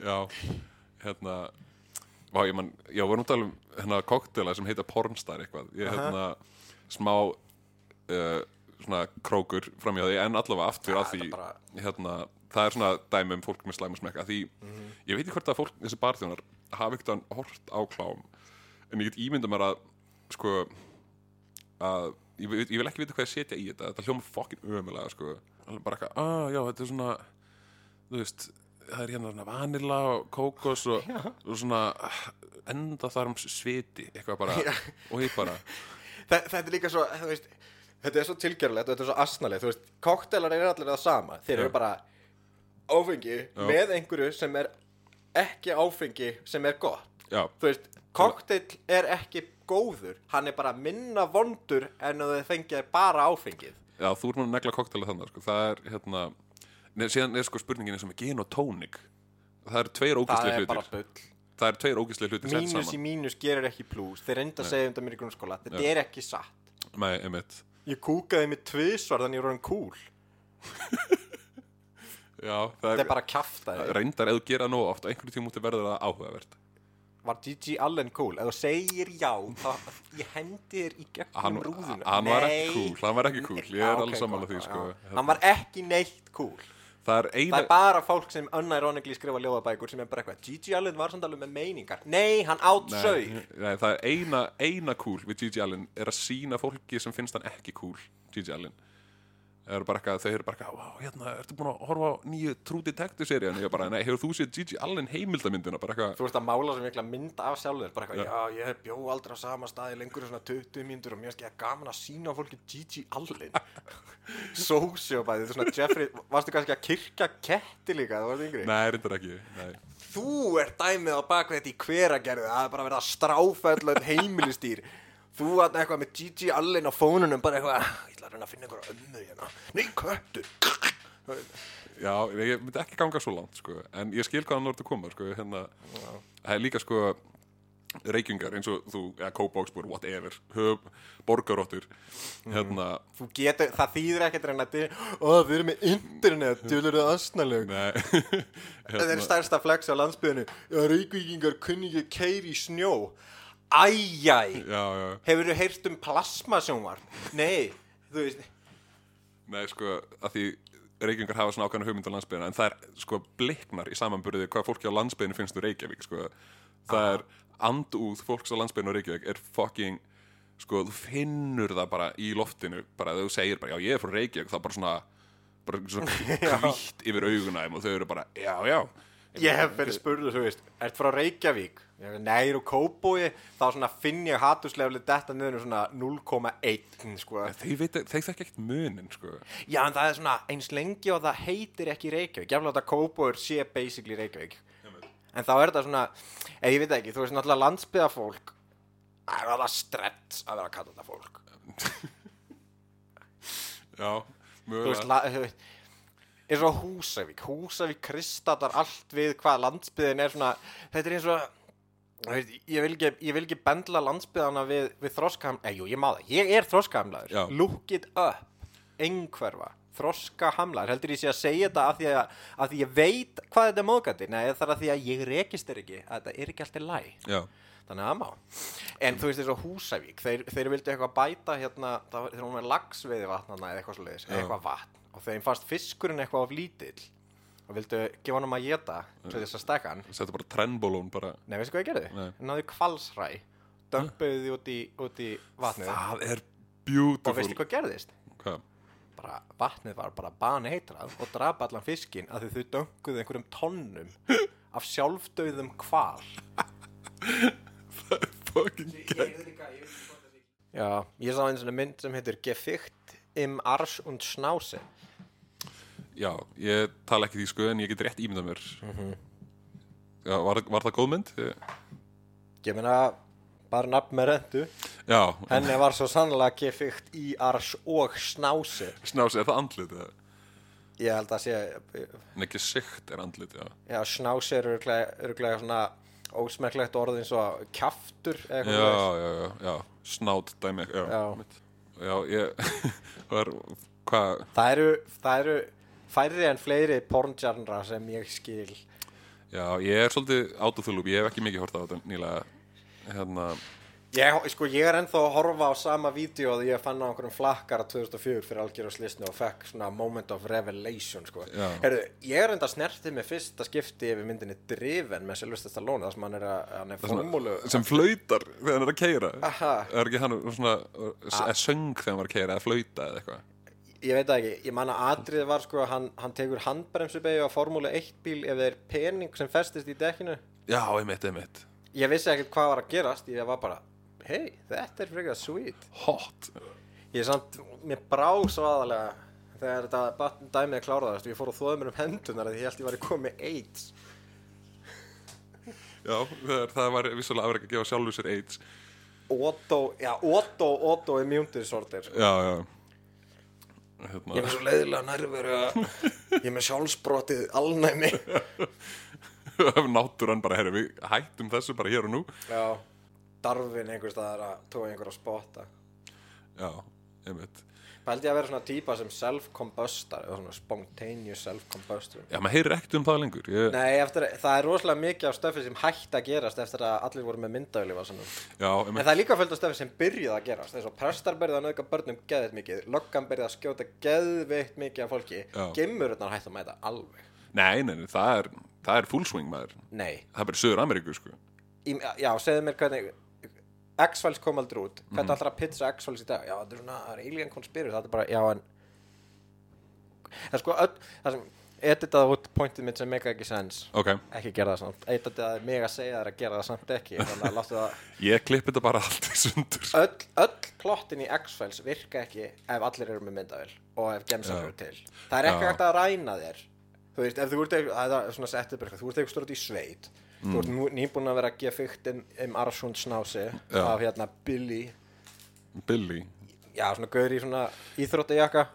Já, hérna Vá, ég man, já, vorum að tala um hérna koktela sem heita Pornstar eitthvað. Ég hérna smá uh, svona krókur framjá því en allavega aftur Ja, að því bara- hérna, það er svona dæmi um fólk með slæmusmekka því ég veit ekki hvort að fólk, þessi barþjónar hafi ekkert hann hort á klám en ég get ímynda mér að sko að ég, veit- ég vil ekki vita hvað ég setja í þetta þetta hljóma fokkin ömulega sko. Bara eitthvað, ah, já, þetta er svona þú veist, það er hérna svona vanilla og kókos og, og svona enda þar um sviti eitthvað bara, og ég bara. Þa- þetta er líka svo, veist þetta er svo tilgjörlegt og þetta er svo asnalegt þú veist, koktelar eru allir það sama þeir eru Já. bara áfengi með einhverju sem er ekki áfengi sem er gott. Já, þú veist, kokteil er ekki góður, hann er bara minna vondur en að þau fengið bara áfengið. Já, þú ert nú að negla koktela þannig sko. það er hérna neð, síðan er sko spurningin gin og tónik. Það eru tveir það ógæslega er bara hlutir bull. Það eru tveir ógæslega hlutir sett mínus í saman. mínus gerir ekki plús. Þeir reynda að segja um þetta mér í grunnskóla. Þetta er ekki satt. Nei, einmitt. Ég kúkaði mig tvisvar þannig ég er orðin cool já, það þetta er, er bara kjaftaði reyndar þú gera nóg oft og einhverju tíma múti verður það áhugavert. Var Gigi Allen cool? Ef þú segir já, þá ég hendi þér í gegnum hann, rúðuna. hann var ekki Nei. cool, hann var ekki cool ég Já, er ok, alveg sammála gott, því já, sko. já. Hann var ekki neitt cool. Það er Það eina er bara fólk sem unironically skrifa ljóðabækur sem er bara eitthvað Gigi Allen var samt alveg með meiningar. Nei, hann nei, það er eina, eina cool við Gigi Allen er að sína fólki sem finnst hann ekki cool Gigi Allen er bara eitthvað, þau eru bara eitthvað, wow, hérna, ertu búin að horfa á nýju True Detective seríun ég er bara, nei, hefur þú séð Gigi Allen heimildamyndina? Bara eitthvað, Þú ert að mála sem mikla mynd af sjálfur bara eitthvað, já, ég bjó aldrei á sama staði lengur en svona 20 mínútur og mér finnst ekki gaman að sína fólki Gigi Allen. Sociopæði, þetta er svona Jeffrey Varstu kannski að kirkja ketti líka, það varst yngri? Nei, reyndar ekki nei, Þú ert dæmið á bakvið þetta í hveragerðu Það er bara verið að stráfælla heimilistýr Þú ert eitthvað með Gigi Allen á fónunum bara eitthvað, ég ætla að reyna að finna einhverja ömmu hérna. Nei, köttur. Já, ég myndi ekki ganga svo langt sko, en ég skil hvað hann orðið að koma sko, hérna, það er líka sko reykjungar eins og þú, eða kópáksbúr, whatever höf, borgaróttur hérna, Þú getur, það þýðir ekkert reyna að Ó, við erum með internet, djúlur það asnaleg. Nei. Þetta er stærsta flex á landsbyðinu Já, reykvíkingar kunni ekki keiri í snjó Æjæ. Hefur þú heyrt um plasmasjónvar? Nei, þú veist. Nei, sko, að því Reykjavíkar hafa svona ákveðna hugmynd á landsbyðina en það er sko bliknar í samanburði hvað fólki á landsbyðinu finnst þú Reykjavík sko. það er andúð fólks á landsbyðinu og Reykjavík er fucking sko, þú finnur það bara í loftinu bara þegar þú segir bara, já, ég er frá Reykjavík er bara svona, bara svona hvítt yfir auguna þeim og þau eru bara, já, já Ég hef verið spurður, þú veist, ert frá Reykjavík? Nei, og Kóbói, þá finn ég hatusleiflega detta niður svona 0,1, sko. þeir, þekki ekkert munin sko. Já, en það er svona eins lengi og það heitir ekki Reykjavík. Ég vil að Kóbói sé basically Reykjavík. en þá er þetta svona eða ég veit ekki, þú veist náttúrulega landsbyðafólk það er alveg stress að vera að kalla þetta fólk Já, þú veist, mögulega la, þú veist eins og Húsavík, Húsavík kristallar allt við hvað landsbyðin er svona, þetta er eins og ég vil ekki, ég vil ekki bendla landsbyðana við, við jú, ég ég er Já. þroskahamlaður look it up, einhverfa. Þroskahamlaður, heldur ég sé að segja þetta af því að, að því ég veit hvað þetta er móðgandi, nei það er að því að ég rekist er ekki, að þetta er ekki alltaf læg Já, þannig að má. En þú veist eins og Húsavík þeir, þeir vildu eitthvað bæta hérna var- þegar hún er lagsveiði vatnana eða eitthvað svo leiðis Já. eitthvað vatn og þeim fannst fiskurinn eitthvað of lítill og vildu gefa hann um að geta svo þess að stekka hann setja bara trennbólón bara nei veistu hvað ég gerði? Nei. náðu kvalsræ dömpuðu því út í, út í vatnið Það er og beautiful veistu hvað gerðist? Hvað? bara vatnið var bara baneitrað og drapa allan fiskinn að þau dönguðu einhverjum tonnum af sjálfdauðum kval Fucking gæ Já, ég sá eins og mynd sem heitir Geficht im Arsch und Schnauze Já, ég tala ekki því sko en ég get rétt ímyndað mér Mhm. Já, var, var það góð mynd? Ég- Ég meina, bara nafn með rendu Já, Henni var svo sannlega Geficht í Arsch og Schnauze snási, er það andlit? eða? Ég held að sé Nei, ekki sikt er andlit, já Já, Schnauze er örglega svona ósmekklegt orð eins og kjaftur eða Já, já, já, já, snátt dæmi Já, Já. Já ég var, hvað? Það eru, það eru færri en fleiri pornjarnra sem ég skil. Já, ég er svolítið átuþulúp, ég hef ekki mikið hort á þetta nýlega. Hérna, Ég, sko, ég er ennþá að horfa á sama vídeo og ég fann á einhverjum flakkara 2004 fyrir algjörðarslisnu og fekk svona moment of revelation, sko. Já. Herru, ég er enda snertið með fyrsta skipti yfir myndinni Driven með Sylvester Stallone, þar sem hann er að, hann er formúlu. sem flautar þegar hann er að keira Aha. Er ekki hann svona ah. söng þegar hann var að keira eða flauta eða eitthvað Ég veit ekki, ég man að atrið var, sko, hann, hann tekur handbremsubegi á formúlu 1 bíl ef þeir pening sem festist í dekkinu. Já, einmitt, einmitt Ég vissi ekkert hvað var að gerast, ég var bara, hei, þetta er frekar sweet. Hot. Ég er samt, mér brá svo aðalega þegar þetta dæmið kláraðast og ég fór að þóða mér um hendunar að ég held ég var í komið AIDS. Já, það var vissulega afrek að gefa sjálfur sér AIDS. Auto, já, auto, auto immune disorder sko. Já, já. Hérna, Ég er með svo leiðilega nærveru að ég er með sjálfsbrotið alnæmi. Náttúran bara, herri, við hættum þessu bara hér og nú. Já, darfin einhvers staðar að tóa einhver að spotta. Já, einmitt. Pældi ég að vera svona típa sem self-combustar eða svona spontaneous self-combustor. Já, maður heyrir ekkert um það lengur ég, Nei, eftir, það er rosalega mikið af stöfi sem hætti að gerast eftir að allir voru með myndaölu Já, En það er líka fullt af stöfi sem byrjuð að gerast eins og prestar byrjuð að nauðga börnum geðveitt mikið Löggan byrjuð að skjóta geðveitt mikið af fólki. Já. Gimmururnar hætti að mæta alveg. Nei, nei, nei, það er, það er full swing maður. Nei, Það er bara Söður Ameríku, sko. Í, já, segðu mér hvernig X-Files kom aldrei út. Hvernig ætlar að pizza X-Files í dag? Já, þetta er svona, það er alien conspiracy Það er bara, já, en Það er sko, öll, það sem editað út pointið mitt sem mega ekki sens Ok, Ekki gera það samt. Editað mig að segja þér að gera það samt ekki. Það ég klippi þetta bara allt í sundur. Öll, öll plottin í X-Files virka ekki ef allir eru með myndavel og ef gemsar eru til. Það er ekki hægt að ræna þér. Þú veist, ef þú ert eitthvað, það er svona settið bara, þú ert eitthvað stórt í sveit þú ert nýbúin að vera að gefa fygt um, um Arsund snási Já. af hérna Billy. Billy. Já, svona gaur í svona íþróttajakka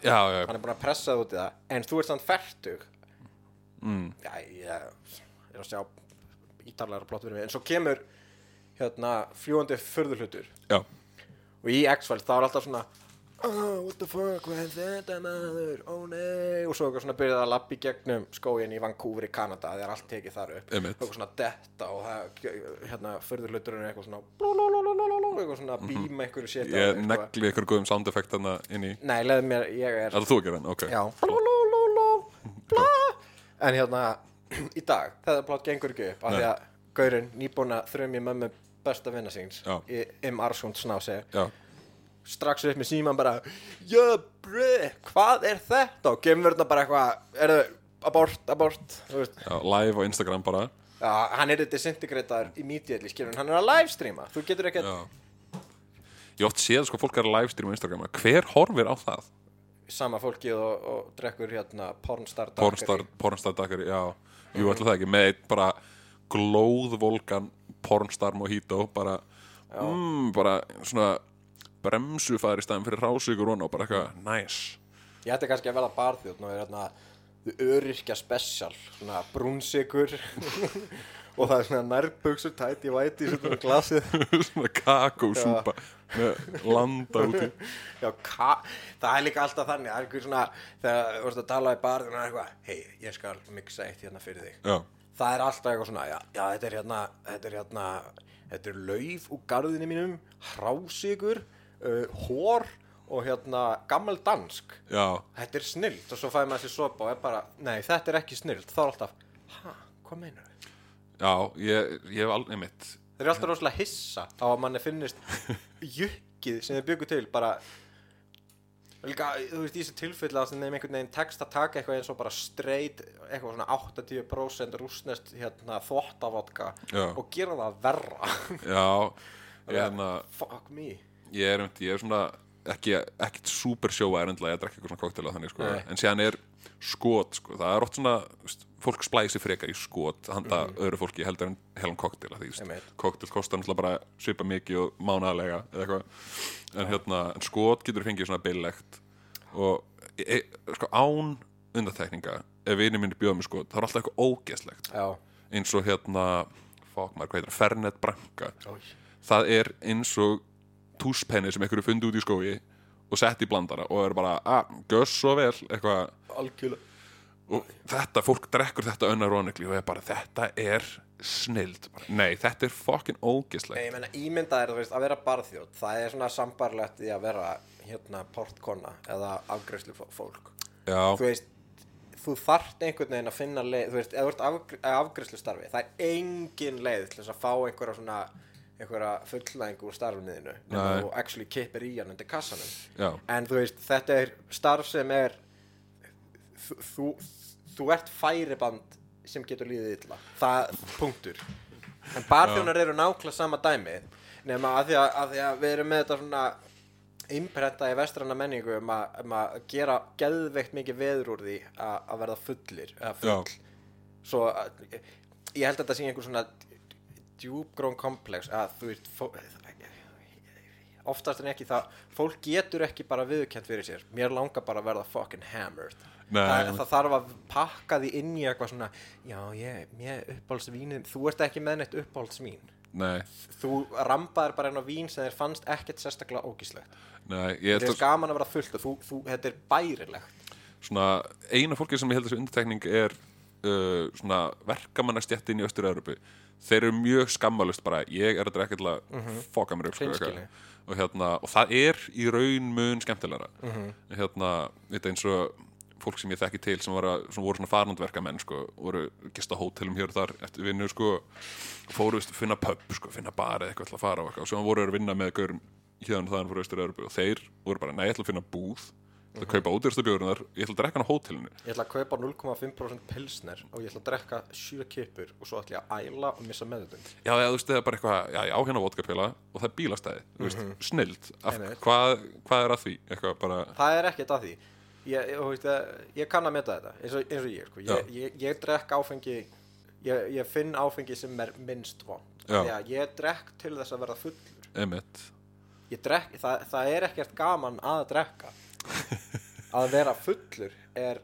hann er búin að pressa það út í það. En þú ert samt færtug mm, já, ég er að sjá ítarlega plott fyrir mig en svo kemur hérna fljúandi förðurhlutur og í X-Files þá er alltaf svona oh, what the fuck, hvað er þetta maður? Ó nei, og svo eitthvað svona byrjaði að lappa í gegnum skógin í Vancouver í Kanada það er allt tekið þar upp, Einmitt. eitthvað svona detta og það, hérna, förður hluturinn er eitthvað svona blulululululu, eitthvað svona bíma einhverju sétt ég negli ykkur góðum sound effekt þarna inn í nei, leið mér, ég er Það þú að gera hann, ok. Já, blulululu, bla. En hérna, í dag þetta plott gengur ekki upp, af því að gaurinn nýbúin að þrjum í mömmu besta vinna síns Já. í Im Arsund snási Já, strax upp með síman bara já, bre, hvað er þetta? Og þetta bara eitthvað er það abort, abort? Já, live á Instagram bara. Já, hann er disintegrataður immediately skilur, hann er að livestreama. Þú getur ekki Já. Ég oft séð sko fólk er að livestream á Instagram. Hver horfir á það? sama fólkið og, og drekkur hérna pornstar Pornstar, pornstar dagar, já. Jú, ætla það ekki, með bara glóðvolgan pornstar mojito bara, mm, bara svona bremsufæður í staðin fyrir rásugur og bara eitthvað næs Ég ætti kannski að verða barþjótt og er hérna öryrkja special, svona brúnsikur og það er svona nærbuxur tæti væti svona glasið. Svona kakósúpa með landa úti. Já, það er líka alltaf þannig, það er einhver svona þegar þú vorst að tala í barðinu og eitthvað hei, ég skal mixa eitt hérna fyrir þig. Já, það er alltaf eitthvað svona, já, já þetta er hérna þetta er hérna, þetta er lauf úr garðinu mínum, hrásigur uh, hór og hérna gammal dansk. Já, þetta er snilt og svo fæði maður sér sopa og er bara, nei þetta er ekki snilt. Þá er alltaf, ha, hvað meinar þau? já ég, ég hef alveg mitt. Þeir eru alltaf rosalega hissa á að manni finnist jukkið sem þeir byggu til bara líka, þú veist, í þessu tilfelli að þeim einhvern veginn tekst að taka eitthvað eins og bara streit eitthvað svona 80% rúsnest hérna þvottavodka Já. og gera það verra. Já, ég, hérna, fuck me ég er ég er svona ekki, ekkit super sjóa erindlega ég drekki eitthvað svona koktela þannig sko. Nei. en síðan er skot sko, það er oft svona veist, fólk splæsi frekar í skot handa öðru fólki heldur en helan koktela því koktel kostar náttúrulega bara svipa mikið og mánaðarlega eða eitthvað. En hérna, en skot getur fengið svona billegt og e, e, sko án undartekninga ef vinið mínir bjóða með skot, það er alltaf eitthvað ógeðslegt. Já, eins og hérna fokk maður, hvað heitir Fernet Branca. Ói. það er eins og túspenni sem einhverju fundi út í skói og sett í blandara og er bara að, göss svo vel eitthvað. Algjörlega. Og þetta, fólk drekkur þetta önnar rónegli og er bara, þetta er snild nei, þetta er fokkin Nei, ógislegt ég meina, ímynda er, veist, að vera barþjótt það er svona sambarlegt í að vera hérna portkona eða afgreðslu fólk já, þú veist, þú þarft einhvern veginn að finna leið, þú veist, ef þú ert afgr afgreðslu starfi, það er engin leið til þess að fá einhverja svona einhverja fullnæðingu úr Nei. þú actually kippir í hann undir kassanum. Já, en þú veist, þetta er starf sem er þú, þú, þú ert færiband sem getur líðið illa. Það, punktur. En barþjónar eru nákvæmlega sama dæmi nema að því að, að því að við erum með þetta svona imprenta í vestranna menningu um að, um að gera geðveikt mikið veður úr því að, að verða fullir full. Svo að, ég held að þetta sé einhver svona djúbgrón komplex. Að þú fó, oftast en ekki það fólk getur ekki bara viðurkent fyrir sér. Mér langar bara að verða fucking hammered. Nei, það, það þarf að pakka því inn í eitthvað svona já ég, mér uppáhaldsvínin þú ert ekki með neitt uppáhaldsvín. Nei, þú rampaðir bara einn á vín sem þér fannst ekkert sérstaklega ógíslegt. Þetta er gaman að vera fullt þú, þú, þetta er bærilegt. Svona, eina fólki sem ég held að þessu undirtekning er uh, verkamannastjættin í Östur-Európu þeir eru mjög skammalust bara. Ég er að drekka til að foka mér upp sko, og, hérna, og það er í raun mun skemmtilegra. Hérna, þetta eins og fólk sem ég þekki til sem, var að, sem voru svona farnandverkamenn sko, voru gist á hótelum hér og þar eftir vinnu sko, fóru veist, finna pub, sko, finna bar eða eitthvað til að fara og, eitthvað, og svo voru að vinna með gaurum hérna þaðan frá Östur-Európu og þeir voru bara, nei, ég ætla að finna búð ég ætla að kaupa ódýrstu bjórunar, ég ætla að drekka hann á hótelinu. Ég ætla að kaupa 0,5% pilsner og ég ætla að drekka 7 kippur og svo ætla ég að æla og missa meðutund já, já, þú veist, það er bara eitthvað, já, ég á hérna vodkapila og það er bílastæði, þú veist, snild af, Einmitt. hvað, hvað er að því? Bara, það er ekkert að því. Ég, ég, veist, ég, ég kann að meta þetta eins og, eins og ég, sko. Ég, ég, ég drekk áfengi ég, ég finn áfengi sem er minnst von. Já. því að ég drekk til þess að verða fullur. Það, það er ekkert gaman að drekka að vera fullur er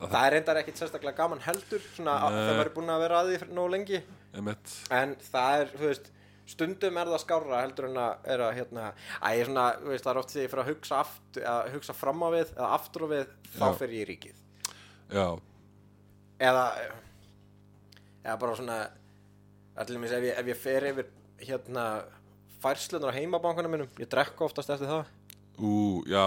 það er reyndar ekkert sérstaklega gaman heldur svona að það verður búin að vera að því nógu lengi. Emitt, en það er, þú veist stundum er það skárra heldur en að er að hérna, að ég svona, þú veist, það er oft því ég fyrir að hugsa aftur, að hugsa fram á við eða aftur á við, þá Já. fyrir ég í ríkið. Já, eða eða bara svona allir mér ef ég, ef ég fer yfir hérna færslunar á heimabankanum minnum ég drekka oftast eftir það ú, já.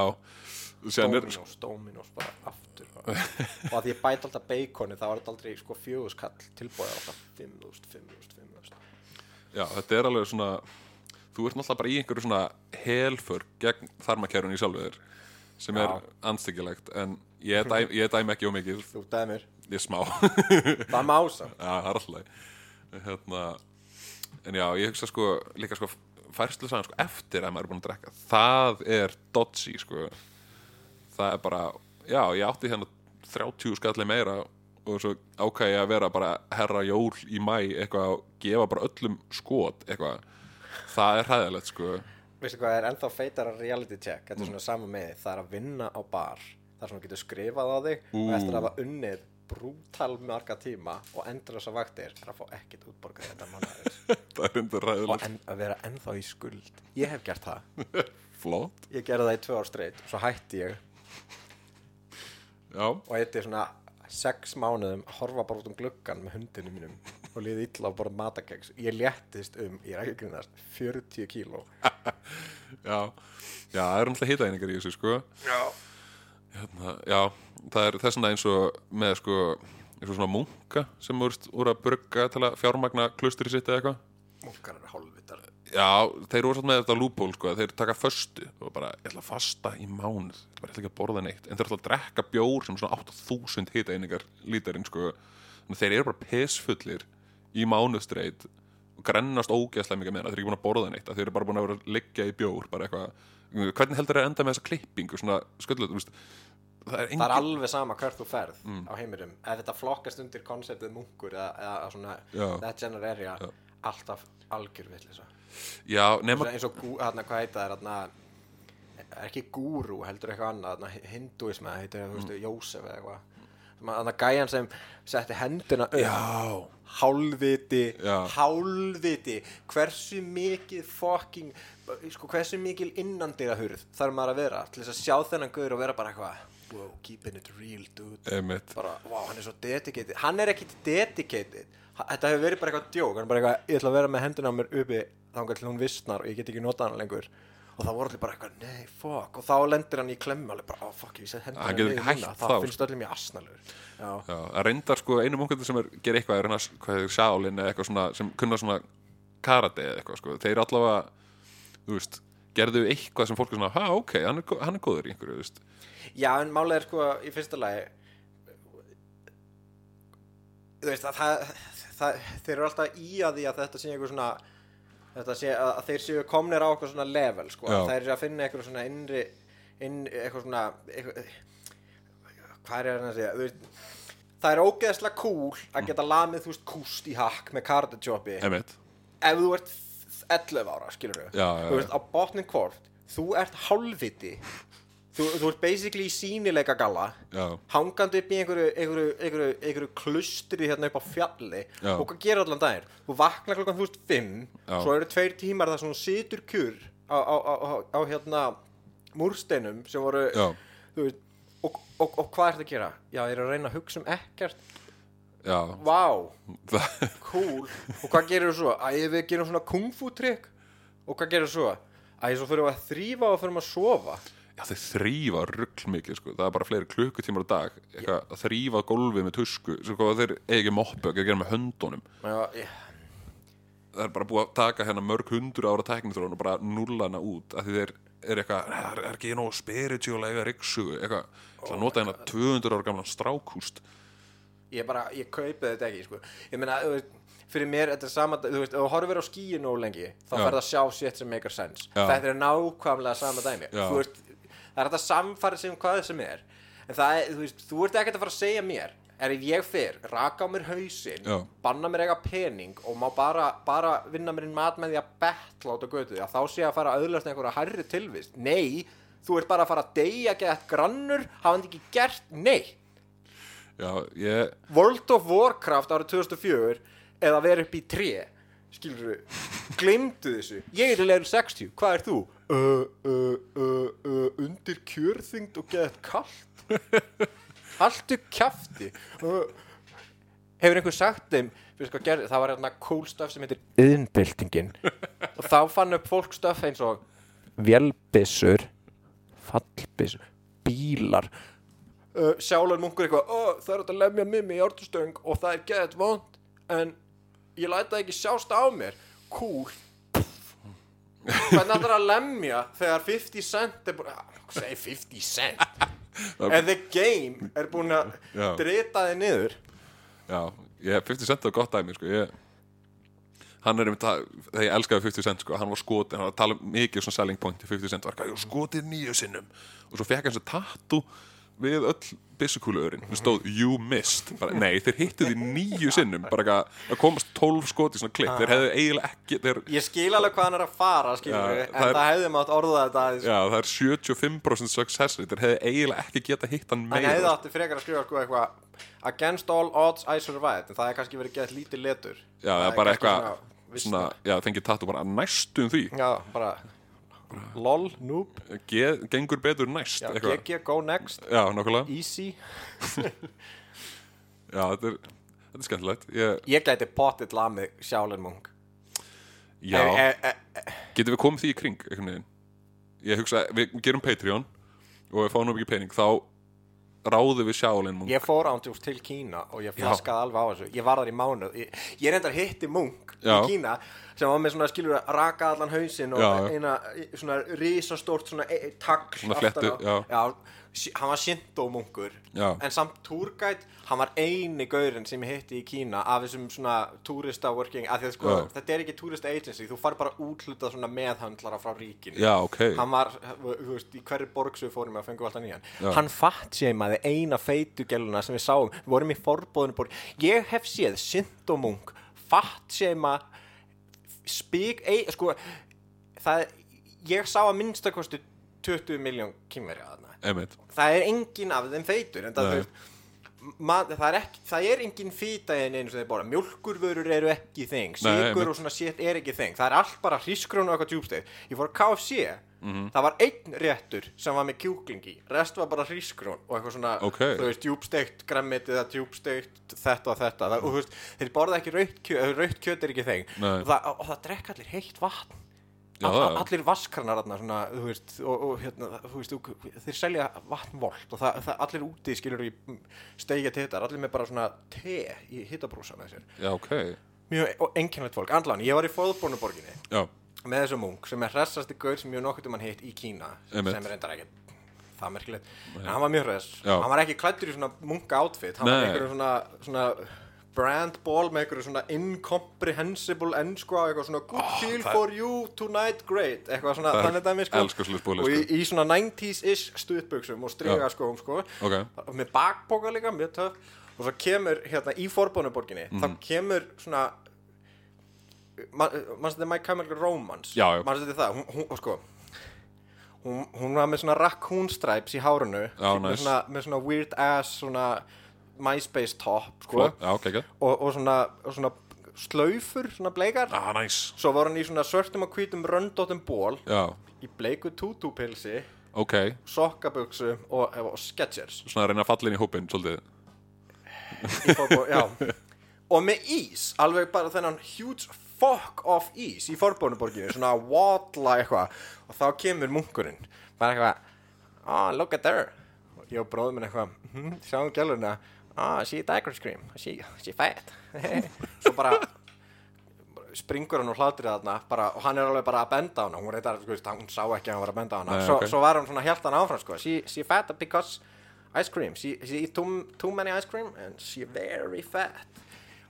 Síðan er, Dominos, Dominos bara aftur og að ég bæti alltaf baconi þá var þetta aldrei sko fjöguskall tilbúið alltaf 5.000, 5.000, 5.000 já, þetta er alveg svona þú ert náttúrulega bara í einhverju svona helfur gegn þarmakærun í sjálfu þér sem er Já. anstekilegt en ég dæm, ég dæm ekki ómikið þú dæmir, ég er smá. Það er mása Já, það er alltaf hérna, En já, ég hugsa sko líka sko færslu sagan sko eftir að maður er búin að drekka. Það er dodgy sko. Það er bara, já, ég átti hérna 30 skalli meira og svo ákæði að vera bara herra jól í mæ eitthvað og gefa bara öllum skot eitthvað. Það er hræðilegt sko. Veistu hvað er ennþá feitara reality check. Þetta er svona sama með þið, það er að vinna á bar. Þar sem þú getur skrifað á þig og eftir að hafa unnið brútal marga tíma og endur þessar vaktir er að fá ekkert útborgað þetta er endur og en, að vera ennþá í skuld. Ég hef gert það. Flott, Ég gerði það í tvö ár straight svo hætti ég. Já, og eitt svona sex mánuðum að horfa bara út um gluggan með hundinu mínum og liði illa á borð matakeks ég léttist um, ég er ekki að grínast 40 kíló. Já. Já, það er umhverfið hitaðeiningar í þessu sko. Já. Hérna, já, það er þess vegna eins og með sko eins og svona munka sem voru, voru að brugga til að fjármagna klustri sitt eða eitthvað. Munkar eru hálfvitar. Já, þeir voru svolítið með þetta lúból sko, þeir taka föstu og bara, ég ætla að fasta í mánuð ég ætla ekki að borða neitt, en þeir ætla að drekka bjór sem svona 8000 hita einingar lítarinn sko, að þeir eru bara pissfullir í mánuðstreit og grennast ógeðslega mikið með það, þeir eru ekki búin að borða neitt, þeir eru bara búin að vera að liggja í bjór, bara eitthvað, hvernig heldur þeir að enda með þessa klippingu, svona sköldlega, þú veist, það er Það er engin, alveg sama hvert þú ferð á heiminum. Ef þetta flokkast undir konseptið munkur eða, eða svona Já. that general area alltaf algjör villisa já, nema, eins og þarna hvað heita það þarna er ekki gúru heldur eitthvað annað þarna hinduism eða heitir það veist Jósef eða eitthvað þarna gæjan sem setti hendina upp. Hálfviti hálfviti. Hversu mikið fucking sko, hversu mikil innandira hurð þarf maður að vera til þess að sjá þennan guður og vera bara eitthvað wow, keeping it real dude. Bara, wow, hann er svo dedicated. Hann er ekki dedicated. Þetta hefur verið bara eitthvað djók. Hann er bara eitthvað, ég ætla að vera með hendina á mér uppi þangar til hún vissnar og ég get ekki notað hann lengur og þá voru allir bara eitthvað, nei, fuck. Og þá lendir hann í klemmu alveg bara, oh, fuck, ég set hendina Hann niður hætt það þá, finnst öllum í asnalur já, Já, það reyndar sko einu munkandur sem er, ger eitthvað er hvað er sjálin eða eitthvað svona sem kunna svona karate eða eitthvað sko, þeir allavega þú veist, gerðu eitthvað sem fólk er svona, ha ok, hann er, hann er góður í einhverju, þú veist. Já en málega er sko í fyrsta lagi þú veist að það, það þeir eru alltaf í að því að þetta sé einhver svona þetta sé að, að þeir séu komnir á eitthvað svona level sko, þeir eru að finna eitthvað svona innri inn, eitthvað svona eitthvað, hvað er það að segja? Það er ógeðslega cool að geta lamið þú veist kúst í hakk með Emmett, ef þú ert 11 ára skilur við Já, já, þú veist á botnin hvort þú ert hálfviti þú, þú ert basically í sínileika galla já, hangandi upp í einhverju, einhverju, einhverju, einhverju klustri hérna upp á fjalli Já. og hvað gerir allan daginn þú vaknar klokkan þú veist 5 Já. svo eru tveir tímar þar sem þú situr kjur á, á, á, á, hérna múrsteinum sem voru veist, og, og, og hvað ert að gera? Já, ég er að reyna að hugsa um ekkert já Vá, það, cool Og hvað gerir þú svo? Æ, við gerum svona kung fu trikk Og hvað gerir þú svo? Æ, svo fyrir við að þrýfa og fyrir við að sofa já, þeir þrýfa rugl mikið sko, það er bara fleiri klukkutímar á dag að þrýfa gólfið með tusku. Hvað þeir eigi moppu, að gera með höndunum. Já, það er bara búið að taka hérna mörg hundur ára tekniþróun og bara nulla hana út af því þeir er eitthvað, "Nei, það er ekki nóg spiritual eiga riksugu, eitthvað. Oh nota hérna 200 ára gamlan strákúst ég bara, ég kaupi þetta ekki sko. Ég meina, þú veist Fyrir mér, þetta er sama, þú veist, ef þú horfir á skíin nóg lengi Þá Já. ferð að sjá shit sem sense. Já. Þetta er nákvæmlega sama dæmi. Veist, það er þetta samfæri sem hvað sem er En það er, þú veist, þú ert ekkert að fara að segja mér Er ef ég fer, raka á mér hausinn Já. banna mér eiga pening og má bara, bara vinna mér inn mat með því að betla át á götu því að þá sé ég að fara að auðlast einhverja hærri tilvist nei, þú ert bara að fara að deyja gett grannur, hafandi ekki gert neitt já, ég, World of Warcraft árið 2004 eða vera upp í 3 skilur við, glemdu þessu ég er í leður 60, hvað er þú? Uh, uh, undir kjörþyngd og gett kallt haltu kjafti. Uh, hefur einhver sagt þeim hvað gerði, það var hérna cool stuff sem heitir yðnbyltingin og þá fann upp fólk stuff eins og vélbissur fallbissur, bílar. Uh, sjálar munkur eitthvað oh, það er að lemja mimmi í ártustöng og það er gett vond en ég læt það ekki sjást á mér. Cool hvernig ætlar að lemja þegar 50 cent er búin að segi 50 cent. En the game er búin að drita þið niður. Já, ég 50 cent var gott dæmi, sko, ég hann er einmitt að, þegar ég elskaði 50 cent sko, hann var skotið, hann var að tala um mikið svona selling point í 50 cent, var skotið nýju sinnum. Og svo fekk hann svo tattu við öll byssukúluörin það stóð you missed. Bara, nei, þeir hittu því nýju sinnum. Bara að komast 12 skot í svona klipp. Þeir hefðu eiginlega ekki þeir, Ég skil alveg hvað hann er að fara, skilur Já, en það er- það hefði mátt orða þetta já, það er 75% success rate. Þeir hefðu eiginlega ekki geta hitt hann Hann hefði meira. átti frekar að skrifa sko eitthvað Against all odds I survived. En það er kannski verið gett lítið letur. Já, það er bara eitthvað svona- já, fengið tattu bara næstum því. Já, bara LOL, noob Ge, gengur betur næst Já. GG, go next. Já, nokkulega Easy. Já, þetta er, þetta er skemmtilegt. Ég, Ég gæti pottit lamið Monk já, e, e, e, getum við komið því í kring einhvern veginn? Ég hugsa, við gerum Patreon og við fáum nú ekki pening þá ráðum við sjálinn munk. Ég fór ándjús til Kína og ég flaskaði alveg á þessu. Ég var þar í mánuð. Ég, ég reyndar hitti Munk í Kína sem var með svona skilur að raka allan hausinn og Já, eina svona risastórt svona e, tagl Svona á. já. Hann var Já. en samt túrgætt hann var eini gaurinn sem ég hitti í Kína af þessum svona túrista working að sko, þetta er ekki túrista agency þú far bara útlutað svona meðhandlara frá ríkinu. Já, ok, hann var, þú veist, í hverju borg sem við fórum að fengum alltaf nýjan. Já. hann fatt sémaði eina feitugeluna sem við sáum, við vorum í forbóðinu borg. Ég hef séð Sintomung fatt séma spík, ei, sko það, ég sá að minnstakosti 20 miljón kýmverja þarna emitt það er engin af þeim feitur en það, Nei. þú veist, mað, það, er ekki, það er engin fýta í einu sem þeir bóra mjölkurvörur eru ekki þing einmitt. og svona shit er ekki þing það er allt bara hrísgrón og eitthvað djúbsteg ég fór að KFC, Mhm. það var einn réttur sem var með kjúklingi, rest var bara hrísgrón og eitthvað svona, Ok. þú veist, djúbstegt græmmitið eða djúbstegt þetta og þetta. Það, og veist, þeir borða ekki rautt kjöt rautt kjöt er ekki þing og það, og það drekka allir heitt vatn Já, All, allir vaskranar þarna svona, þú veist, og, og hérna, þú veist, og, þeir selja vatnvolt og það, það allir úti skilur í steigja tittar, allir með bara svona te í hittabrúsa með sér. Já, ok, mjög og einkennlegt fólk, andlan, ég var í fóðbónuborginni með þessu munk sem er hressasti gaur sem ég hef nokkuð um hann hitt í Kína Einmitt. sem er reyndar ekkert það merkilegt, en hann var mjög hress. Hann var ekki klættur í svona munka outfit hann var Nei. með einhverjum svona, svona brand ball með einhverju svona incomprehensible ennsku á eitthvað svona good feel það- for you tonight great. Eitthvað svona þannig dæmi sko. og í, sko. í svona 90s-ish stuðbuxum og strigaskóm sko. Ok. Og með bakpoka líka, mjög töff. Og svo kemur hérna í forbónuborginni Mhm. þá kemur svona mannstu þetta My Chemical Romance? Mannstu þetta? Það hún, hún, sko, hún, hún var með svona raccoon stripes í hárunu Já, með, nice. svona, með svona weird ass svona MySpace top sko, já, ok, ok og, og, svona, og svona slaufur, svona bleikar. Ah, nice, svo var hann í svona svörtum og hvítum röndóttum ból já, í bleiku tútúpilsi ok. sokkabuksu og, og sketchers svona að reyna að falla inn í hópinn, svolítið. Já. Og með ís, alveg bara þennan huge fuck off ís í forbónuborginu svona wadla eitthvað. Og þá kemur munkurinn. Bara eitthvað, oh look at her. Og ég og bróðum minn eitthvað hm, sjáum gælurina, oh she eat ice cream she, she fat. Svo bara springur hann og hlátur þarna bara, og hann er alveg bara að benda á hana. Hún, reyndar, sko, hún sá ekki að hann var að benda á hana. Nei, svo, ok. svo var hann svona helt hann áfram sko. she, she fat because ice cream. She, she eat too, too many ice cream and she very fat.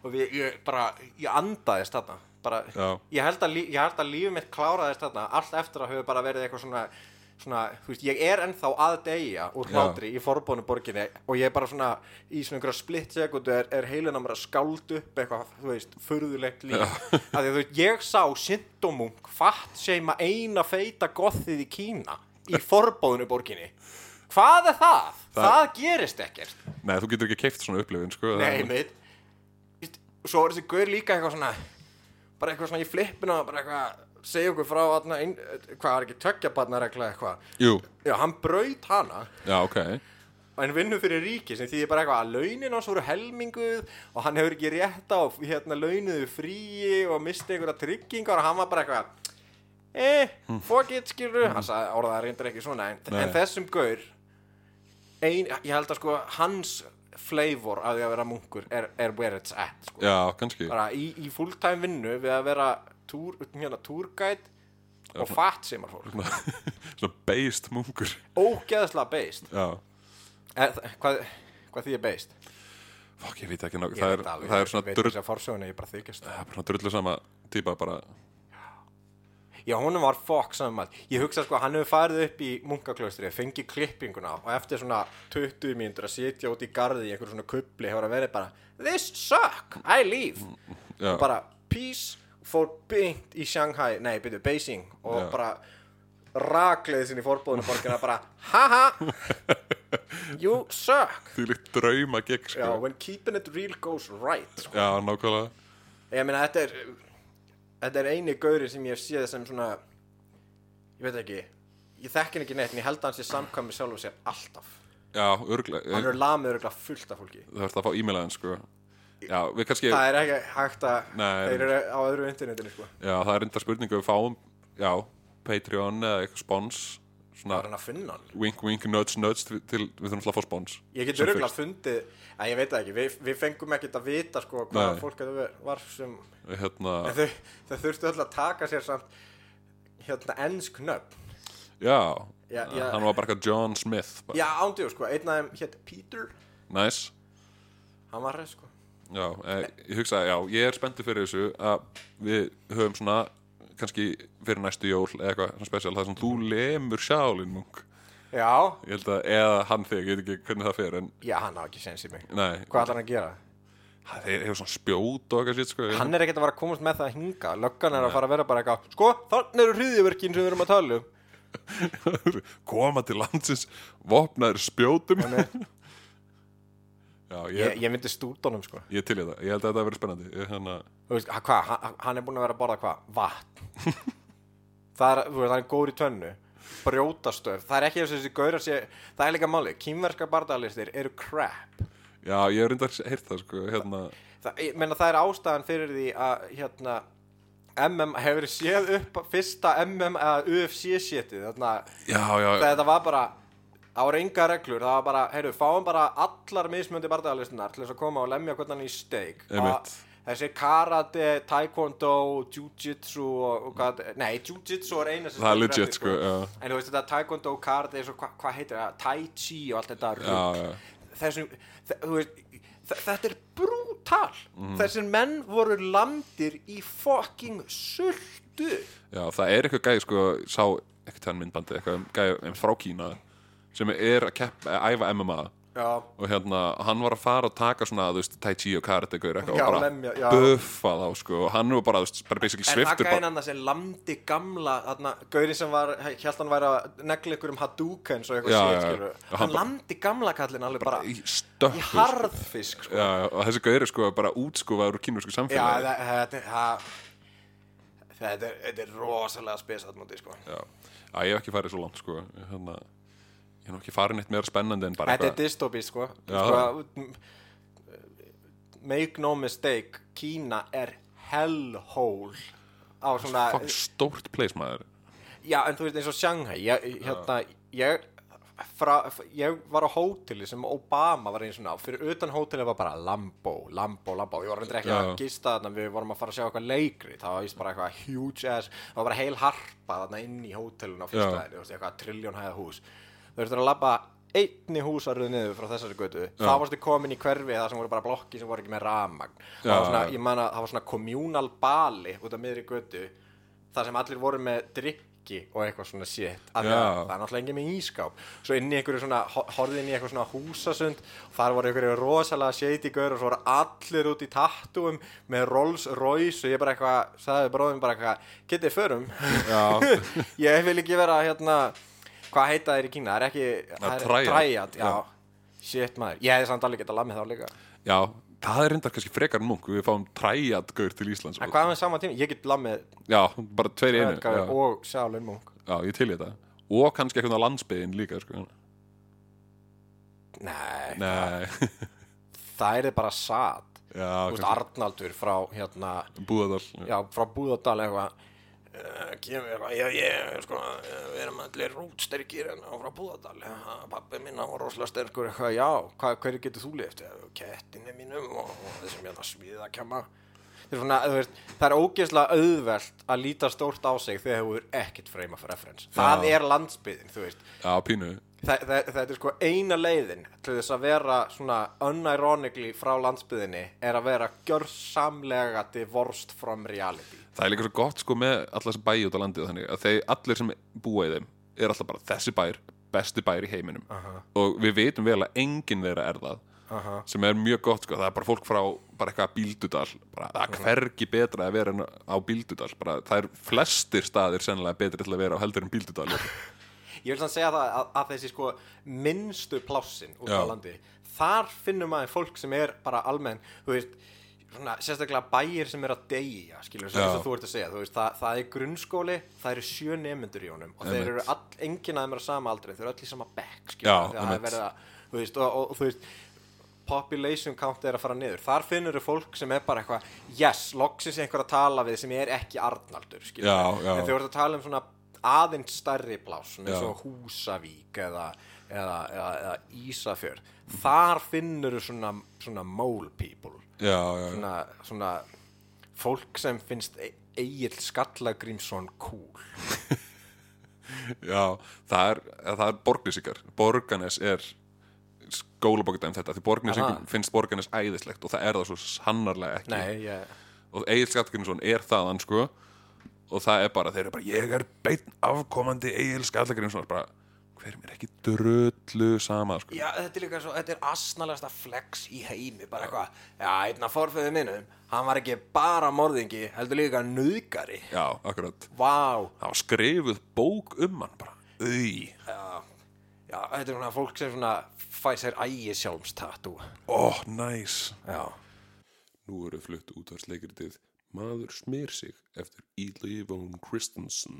Og við, ég bara, ég andaðist þarna. Bara, ég held, að, ég held að lífið mitt kláraðist þarna allt eftir að hafa bara verið eitthvað svona svona, þú veist, ég er ennþá að deyja úr hlátri í forbónu borginni og ég er bara svona, í svona einhverja splitt sekundu er, er heilin að mér að skáld upp eitthvað, þú veist, furðulegt líf. Að því þú veist, ég sá Sintomung fatt seima eina feita gothið í Kína í forbónu borginni. Hvað er það? Það- Það, gerist ekkert. Nei, þú getur ekki keift svona upplifin, sko Nei, meit Vist, Svo er þessi gaur líka eitthvað svona bara eitthvað svona í flippinu bara eitthvað segja okkur frá atna, ein, hvað er ekki töggjabarnaregla eitthvað? Já, hann braut hana. Já, ok. En vinnur fyrir ríki sem þýðir bara eitthvað að launin hans voru helminguð og hann hefur ekki rétt á hérna launuðu fríi og misti einhverja tryggingar og hann var bara eitthvað eh, fuck it skilur hann sagði orðaði reyndar ekki svona en, en þessum gaur ein, ég held að sko hans flavor af því að vera munkur er, er where it's at sko. já, kannski. Bara í, í fulltime vinnu við að vera túr, hérna, túrgæt og fatt sem að fólk. Svona beist munkur. Ógeðslega beist. Er, hvað, hvað því er beist? fokk, ég veit ekki nokkuð. Það, er- það ég er svona drull það er bara drullu sama típa bara, Já, honum var fokk saman maður. Ég hugsa sko, hann hefur farið upp í munkaklaustri, fengið klippinguna og eftir svona 20 mínútur að sitja út í garði í einhverjum svona kubli hefur að verið bara This suck, I leave. Já. og bara peace fór beint í Shanghai, nei, byrju, Beijing og Já. bara rakleði sinni í forbúðinu borgina bara haha you suck. Því líkt drauma gegn sko. Já, when keeping it real goes right sko. Já, nákvæmlega. Ég meina, þetta er Þetta er eini gauri sem ég hef séð sem svona Ég veit ekki Ég þekki hann ekki neitt, en ég held að hann sé samkvæmi sjálf og sér alltaf. Já, örglega Hann er lamið örgulega fullt af fólki. Það þarf að fá e-mailaðin sko Já, við kannski Það er ekki hægt að Nei. Þeir eru á öðru internetinu, sko Já, það er enda spurningu við fáum Já, Patreon eða eitthvað spons Það Svona er hann að finna hann wink wink nudge nudge til, til við þurfum alltaf að fá spons Ég get Sem fyrst. fundið að ég veit það ekki, við, við fengum ekkert að vita sko Nei. fólk þetta var sem Hérna, en þau, þau þurftu öll að taka sér samt hérna ennsk nöfn já, Já, já. Hann var bara eitthvað John Smith bara. Já, ándjú sko, einn af þeim hétt Peter Nice hann var reið sko Já, eh, ég hugsa, já, ég er spenntur fyrir þessu að við höfum svona kannski fyrir næstu jól eða eitthvað svona spesial, það sem þú lemur sjálin munk, Já, ég held að eða hann þig, ég veit ekki hvernig það fer en já, hann á ekki sens í mig. Nei, Hvað ætlar hann að gera? það er hefur svona spjót og eitthvað sitt sko, Hann er ekkert að fara að komast með það að hinga Löggan er að fara að vera bara eitthvað Sko, þannig eru hriðiverkin sem við erum að tala um. Koma til landsins vopnaður spjótum Já, ég, Ég, ég myndi stúdónum sko. Ég til í það, ég held að þetta verður spennandi. Ég, Þú veist, ha- hvað, hann, hann er búin að vera að borða hvað? Vatn. Það er, veist, er góður í tönnu. Brjótastöf, það er ekki eins og þessi gaurar sé Það er líka máli, kýmverska bardalistir eru crap. Já, ég hef reyndar heyrt það sko, hérna, það, ég meina það er ástæðan fyrir því að hérna MM hefur séð upp fyrsta MM eða UFC já, þetta var bara á reynga reglur, það var bara, heyrðu, fáum bara allar mismöndi barndagalistunar til þess að koma og lemja hvernig hann í steik. Þessi karate, taekwondo jiu-jitsu og, og hvað, nei, jiu-jitsu er eina sem það er legit eftir, sko, já, en þú veist þetta taekwondo, karate, hvað hva heitir það, tai chi og allt þetta já. þessum, þe- þú veist þe- þetta er brútal. Mhm. þessir menn voru landir í fucking sultu. Já, það er eitthvað gæði sko, sá ekkert hann myndbandi, eitthvað gæði frá Kína sem er að kepp, að æfa MMA já, og hérna, hann var að fara og taka svona, þú veist, tai chi og karate Já, og bara já. buffa þá, sko, og hann var bara, þú veist, bara basically en það sviftur gæði hann sem landi gamla þarna, gaurinn sem var, held hann væri að negla ykkur um Hadoukens og eitthvað Já, já, já. skilur Og hann, hann landi gamla kallinn alveg bara í í stökku, sko. harðfisk sko. Já, já, og þessi gaur er sko bara útskúfaður úr kínusku já, samfélagi það- þetta það- þetta er, þetta er rosalega spesat móti sko. Já, að ég hef ekki farið svo langt, sko, hérna, ég hef nú ekki farið neitt meira spennandi en bara Þetta er dystopist sko, sko Make no mistake Kína er hellhole á svona fuck stórt place maður. Já, en þú veist eins og Shanghai ég, hérna, ég, fra, ég var á hóteli sem Obama var einu svona á. Fyrir utan hóteli var bara Lambo, Lambo, Lambo. Var reyndar ekki að gista þarna við vorum að fara að sjá eitthvað leikri það var víst bara eitthvað huge ass það var bara heil harpa þarna inn í hótelun á veist, eitthvað trilljón hæða hús þú veist að labba einni húsaröð niður frá þessari götu. Þá varstu komin í hverfi það sem voru bara blokki sem voru ekki með rafmagn. Það það var svona communal bali út af miðri götu þar sem allir voru með drikki og eitthvað svona Já. það er náttúrulega engin með ískáp svo inn í einhverju svona, ho- horfði inn í eitthvað svona húsasund. Þar voru einhverju rosalega shady gaur og svo voru allir út í tattúum með Rolls Royce og ég bara eitthvað sagði bróðum bara eitthvað, getið förum ég vil ekki vera hérna hvað heita þeir í Kína, það er ekki það er Triad. Triad, já. Já. shit maður, ég hefði samt alveg getað lamið þá líka. Já, það er reyndar kannski frekar munk. Við fáum træjat gaur til Íslands. En hvað með sama tíma, ég get lamið Já, bara tveir í einu já. og Shaolin Monk Já, ég til í þetta. Og kannski eitthvað á landsbyðin líka sko. nei, Nei, það er bara satt já, veist, Arnaldur frá hérna, Búðadal já, frá Búðardal eitthvað. uh, kemur eitthvað, já, ég, sko eh, við erum allir rútsterkir hérna frá Búðardal, ja, pappi minn hann var rosalega sterkur eitthvað, já, hvað, hverju getur þú lift kettinni mínum og, og þessum hérna svíðakjama Það er svona, veist, það er ógeðslega auðvelt að líta stórt á sig þegar þú er ekkert frame of reference. Það Já. er landsbyðin, þú veist. Já, pínu Þa, það, þetta er sko eina leiðin til þess að vera svona unironically frá landsbyðinni er að vera gjörsamlega divorced from reality Það er líka svo gott sko með alla þessi bæi út á landið þannig að þeir, allir sem búa í þeim er alltaf bara þessi bær, besti bær í heiminum. Og við veitum vel að enginn þeirra er það Aha. sem er mjög gott sko, það er bara fólk frá bara eitthvað bíldudal, bara það er hvergi betra að vera á bíldudal. Bara, það er flestir staðir sennilega betri til að vera á heldur en bíldudal. Ég vil sann segja það að, að þessi sko minnstu plássin út á landi þar finnum maður fólk sem er bara almenn, þú veist svona, sérstaklega bæir sem er að deyja skilur þess að þú ert að segja, veist, það, það er grunnskóli það eru sjö nemyndur í honum og þeir eru all, enginn að þeim er að sama aldrei þeir eru öll í sama bekk, er og, þú veist population count er að fara niður. Þar finnur þau fólk sem er bara eitthvað yes, loksins einhver að tala við sem er ekki Arnaldur, Já, já. en þau ert að tala um svona aðeins stærri pláss svona eins og Húsavík eða, eða, eða, eða Ísafjörð þar finnur þau svona, svona mole people Já, já, svona, svona fólk sem finnst Egil Skallagrímsson cool. Já það er, er borgnesingar. Borganes er skólabókita um þetta því borgnesingum Aha. finnst Borganes æðislegt og það er það svo sannarlega ekki. Nei, ég, og Egil Skallagrímsson er þaðan sko og það er bara, þeir eru bara ég er beinn afkomandi Egil Skallagrímsson bara, hver mér ekki drullu sama sko. já, þetta er líka svo þetta er asnalegasta flex í heimi bara eitthvað, já, einna forföðu minnum hann var ekki bara morðingi heldur líka nöðgari já, akkurat. Vá, það var skrifuð bók um hann bara, auð já, þetta er svona fólk sem svona fæ sér ægi sjálfstatú ó, næs. Já. Nú eru flutt útvarsleikritið Maður smir sig eftir Eli Von Christensen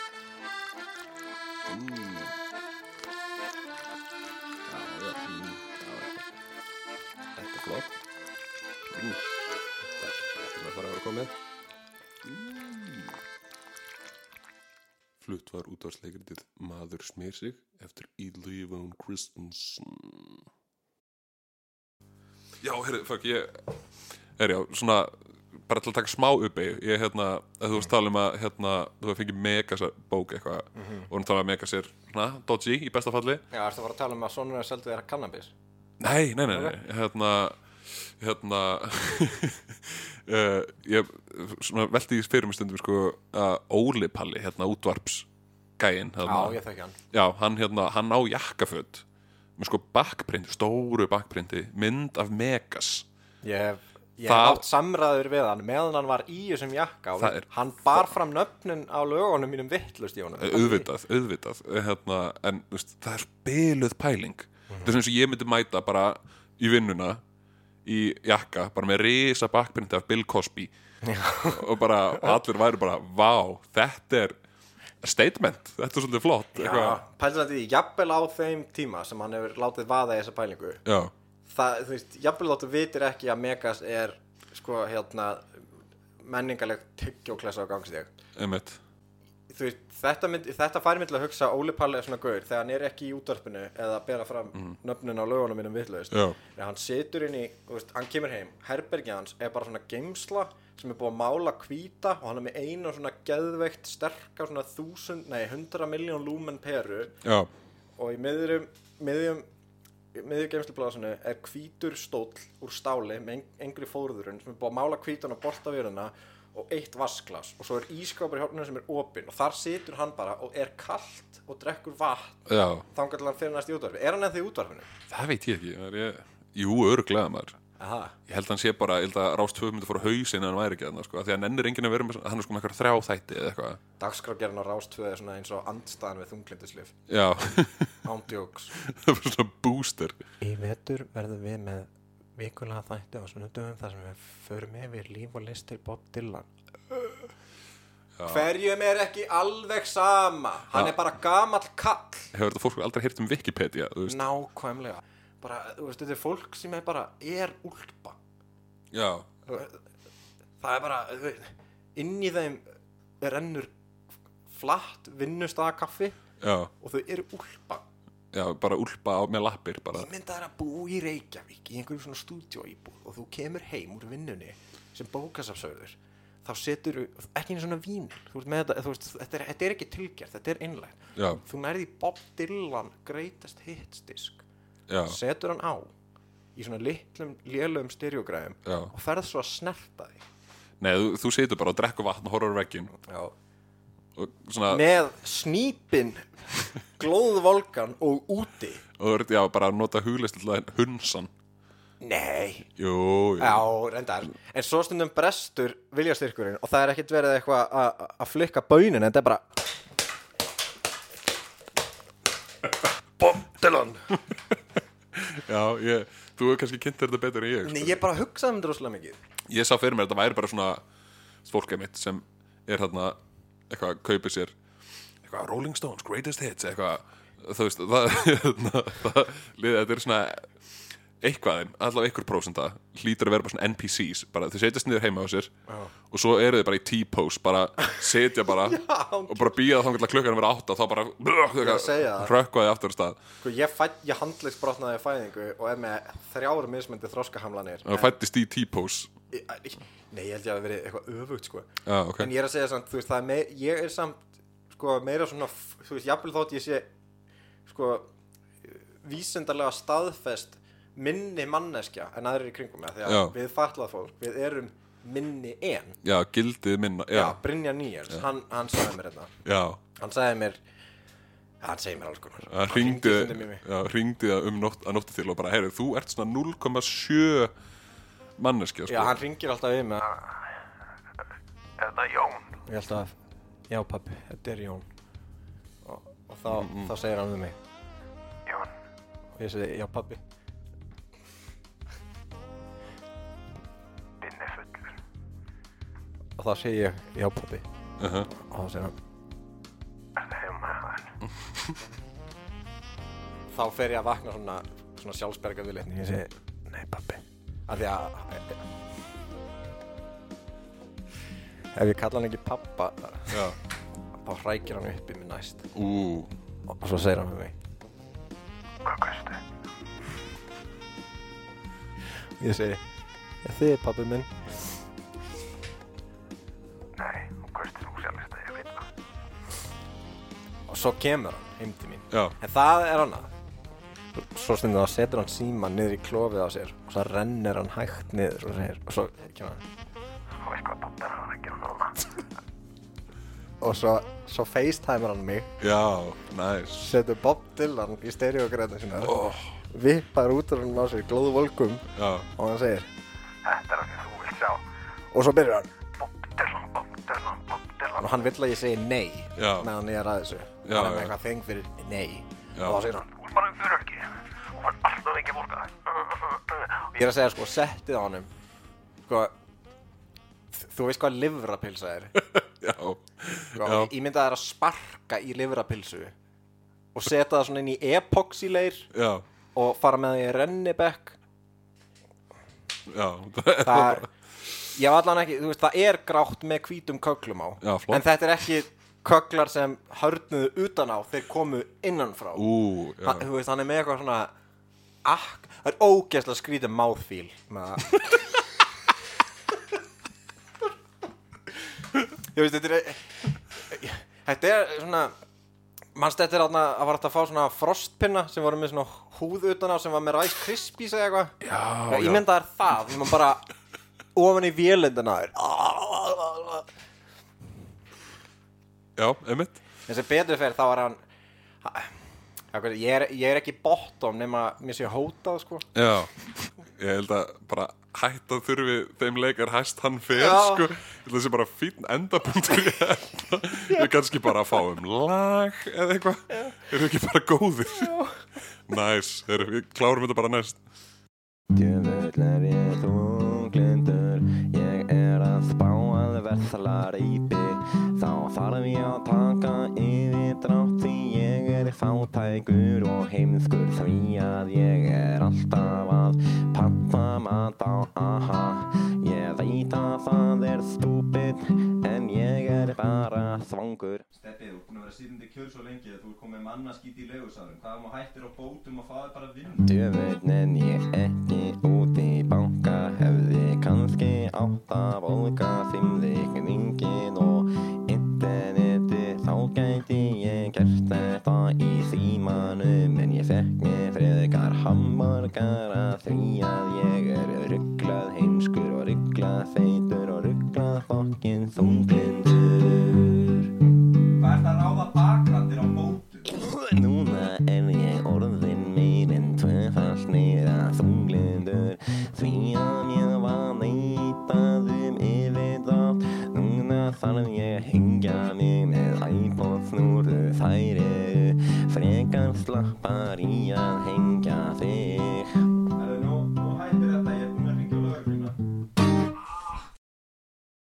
komið. Mm. Flutt var útvarsleikritið Maður smir sig eftir Von Christensen. Já, herri, fuck, ég er já, svona bara til að taka smá uppeyju ég hérna, að þú veist tala um að hérna, þú hefði fengið Megas bók eitthvað og hún tala um að Megas er svona, dodgy í besta falli Já, ertu að fara að tala um að sonur er seldu þeirra kannabis? Nei, nei, nei, nei. hérna hérna uh, ég velti í fyrir mig stundum sko að Óli Palli, hérna útvarps gæinn, Já, ég þekki hann. já, hann hérna hann á jakkaföt með sko backprint, stóru backprinti mynd af Megas. Ég hef, ég hef átt samræður við hann meðan hann var í þessum jakka og hann bar fram nöfnin á lögunum mínum vittlust í honum. auðvitað, auðvitað. Hérna, en veist, það er spiluð pæling. Það er sem ég myndi mæta bara í vinnuna í jakka, bara með risa backprinti af Bill Cosby. Og bara, og allir væri bara vá, þetta er statement, þetta er svolítið flott. Pælum þetta í, jafnvel á þeim tíma sem hann hefur látið vaða í þessa pælingu. já, Það, þú veist, jafnvel áttu vitir ekki að Megas er, sko, hérna, menningaleg tyggjóklessa á gangstík. einmitt veist, þetta, mynd, þetta færi mig til að hugsa Óli Palli er svona gaur þegar hann er ekki í útvarpinu eða að bera fram nöfnin á lögunum mínum vitlaust. Já. Þegar hann situr inn í, veist, hann kemur heim, herbergi hans er bara svona geimsla sem er búið að mála hvíta og hann er með einu svona geðveikt sterka svona þúsund, nei, hundra miljón lúmen peru já, og í miðjum, miðjum, miðjum geimslubláðsunu er hvítur stóll úr stáli með eng- engri fóðurðurinn sem er búið að mála hvítan og bolta vöruna og eitt vasklas og svo er ískápur í hórnum sem er opinn og þar situr hann bara og er kallt og drekkur vatn já, þangar til hann fyrir næst í útvarfi. Er hann eða í útvarfinu? það veit ég ekki er ég, jú, öruglega maður Aha. ég held að hann sé bara, ég held að Rás 2 myndi fóra hausinn en hann væri ekki þarna, sko, af því að hann ennir enginn að vera með, hann er sko með eitthvað þrjá þætti eða eitthvað, Dagskrágerðin á Rástvöð er svona eins og andstaðan við þunglindislif. já Ándjóks. það var svona booster Í vetur verðum við með vikulega þætti á sunnudöfum þar sem við förum yfir líf og listir Bob Dylan. Hverjum er ekki alveg sama? Hann Já. er bara gamall kall. hefur þetta fólk aldrei heyrt um Wikipedia þú veist, Nákvæmlega. Bara, þú veist, þetta er fólk sem er bara, er úlpa. já, það er bara þú veit, inn í þeim rennur flatt vinnustæða kaffi já, og þau eru úlpa já, bara úlpa á með lappir bara, ég mynda þær að búa í Reykjavík í einhverju svona stúdíóíbúð og þú kemur heim úr vinnunni sem bókasafsauður þá setur ekki einu svona vín þú veist með þetta, þú veist, þetta, er, þetta er ekki tilgjert þetta er einlægt Já. þú nærði Bob Dylan greatest hits disk já, setur hann á í svona litlum lélögum styrjógræðum Já. og ferð svo að snerta því nei, þú, þú situr bara og drekkur vatn og horfur veggin Já. Svona, með snýpin glóðvolgan og úti. Og já, bara nota huglist hunsan. Nei. Jú, jú, Já, reyndar. En svo stundum brestur viljastyrkurinn og það er ekkert verið eitthvað að- flikka baunin en þetta er bara Bob Dylan já ég, þú hefur kannski kynnt þetta betur en ég sko. Nei, ég bara hugsaði um þetta rosalega mikið. Ég sá fyrir mér að þetta væri bara svona fólkið mitt sem er þarna eitthvað að kaupa sér eitthvað Rolling Stones Greatest Hits eitthvað. Þú veist það, það, það, það, þetta er svona eitthvað, allavega einhver prósenta hlýtur að vera bara svona NPCs bara þau setjast niður heima á sér og svo eru þau bara í T-pose bara setja bara og bara býða þá klukkan að vera átta þá bara það. hrökkvaði aftur á stað. Sko, ég, fæ, ég handlegsbrotnaði í fæðingu og er með þrjára mismyndi þroskahamlanir. Og fættist í T-pose Ég- Nei, ég held ég að verið eitthvað öfugt sko. já, ok, En ég er að segja samt, þú veist, það er meir, ég er samt sko, meira svona, f- þú veist, jafnvel þótt ég sé sko, vísindarlega staðfest minni manneskja en aðrir í kringum mig, af því að við fatlað fólk, við erum minni en, já, gildið minna já, já, Brynja Nýjars, hann, hann sagði mér þetta, já, hann sagði mér, hann segir mér alls konar, Hann já, hringdi það um nótt, að nótti til og bara, heyrðu, þú ert svona 0,7 manneskja, sko. já, hann ringir alltaf við mig, Er þetta Jón? ég held að, já pappi, þetta er Jón, og, og þá, Mm, þá segir hann við mig, Jón, og ég segi, já pappi, og þá segi ég, já pappi, Uh -huh. og þá segir hann, með hann? þá fer ég að vakna svona, svona sjálfsberga viðleitni ég segi, nei pappi af því að ef ég kalla hann ekki pappa Já, þá hrækir hann upp í mig næst. Ú, og svo segir hann við mig. Hvað kaustu? ég segi, þið er pappi minn Nei, hún kaustu sósjalista, ég veit það. og svo kemur hann heim til mín. Já, en það er hann svo stundum þá setur hann síman niður í klofið á sér og svo rennir hann hægt niður og segir og svo kemur hann. Þú veist hvað pappa er hann að gera núna? og svo, svo facetimer hann mig. Já, næs. setur Bob Dylan í stereogræðinu sinna Oh, vippar út úr hann á sér glóðu volkum já, og hann segir Þetta er það sem þú vilt sjá. og svo byrjar hann. Bob Dylan, Bob Dylan, Bob Dylan. og hann vill að ég segi nei Já. meðan ég er að þessu Já, hann er með eitthvað þeng fyrir nei Já. og þá segir hann er bara um fyrir ekki. Og hann er alltaf ekki borgað. og ég er að segja sko settið á honum sko þú veist hvað livrapilsa er já, sko, Já. ég mynda það að sparka í livrapilsu og setja það svona inn í epoxyleir já, og fara með það í rennibekk já, það er ég var allan ekki, þú veist, það er grátt með hvítum köglum á. Já, flott. en þetta er ekki köglar sem hörnuðu utan á, þeir komu innan frá. Ú, hann, já, þú veist, hann er með eitthvað svona ak, það er ógeðslega skrítið mouthfeel með það. Ég veist, þetta er þetta er svona mannst þetta er að var hægt að fá svona frostpinna sem voru með svona húð utan á sem var með Rice Krispies eða eitthvað? Já, ég já. mynda það er það, því maður bara ofan í vélindina er já, einmitt, en sem betur fer þá er hann ég er, ég er ekki bottom nema mér sé hótað sko. Já, ég held að bara hætta þurfi þeim leikar hæst hann fer, sko, ég held að það sé bara fín endapunktur þetta, við kannski bara fáum lag eða eitthvað, við ekki bara góðir, næs, erum við klárum þetta bara næst. Djöfull er ég glindur Ég er að spá að verðla reypi Þá þarf ég að taka yfir drátt Því ég er fátækur og heimskur Því að ég er alltaf að pappa mat á aha. Ég veit að það er stúpid En ég er bara svangur. Steppið, þú er búin að vera sýrindi kjör svo lengi að þú er komið mannaskýti í legusarum Það er maður hættir á bótum og það er bara vinn Döfurnin ég ekki banka Hefði kannski átt að volga þeim reikningin og interneti Þá gæti ég gert þetta í símanum En ég fekk mér frekar hamborgara Því að ég er rugglað heimskur og rugglað feitur og rugglað fokkin þunglindur Hvað ert að ráða bakrættir á bótum? Núna er ég Því að ég var neitað um yfirdrátt Núna þarf ég að hengja mig með iPod snúru Þær eru frekar slappar í að hengja þig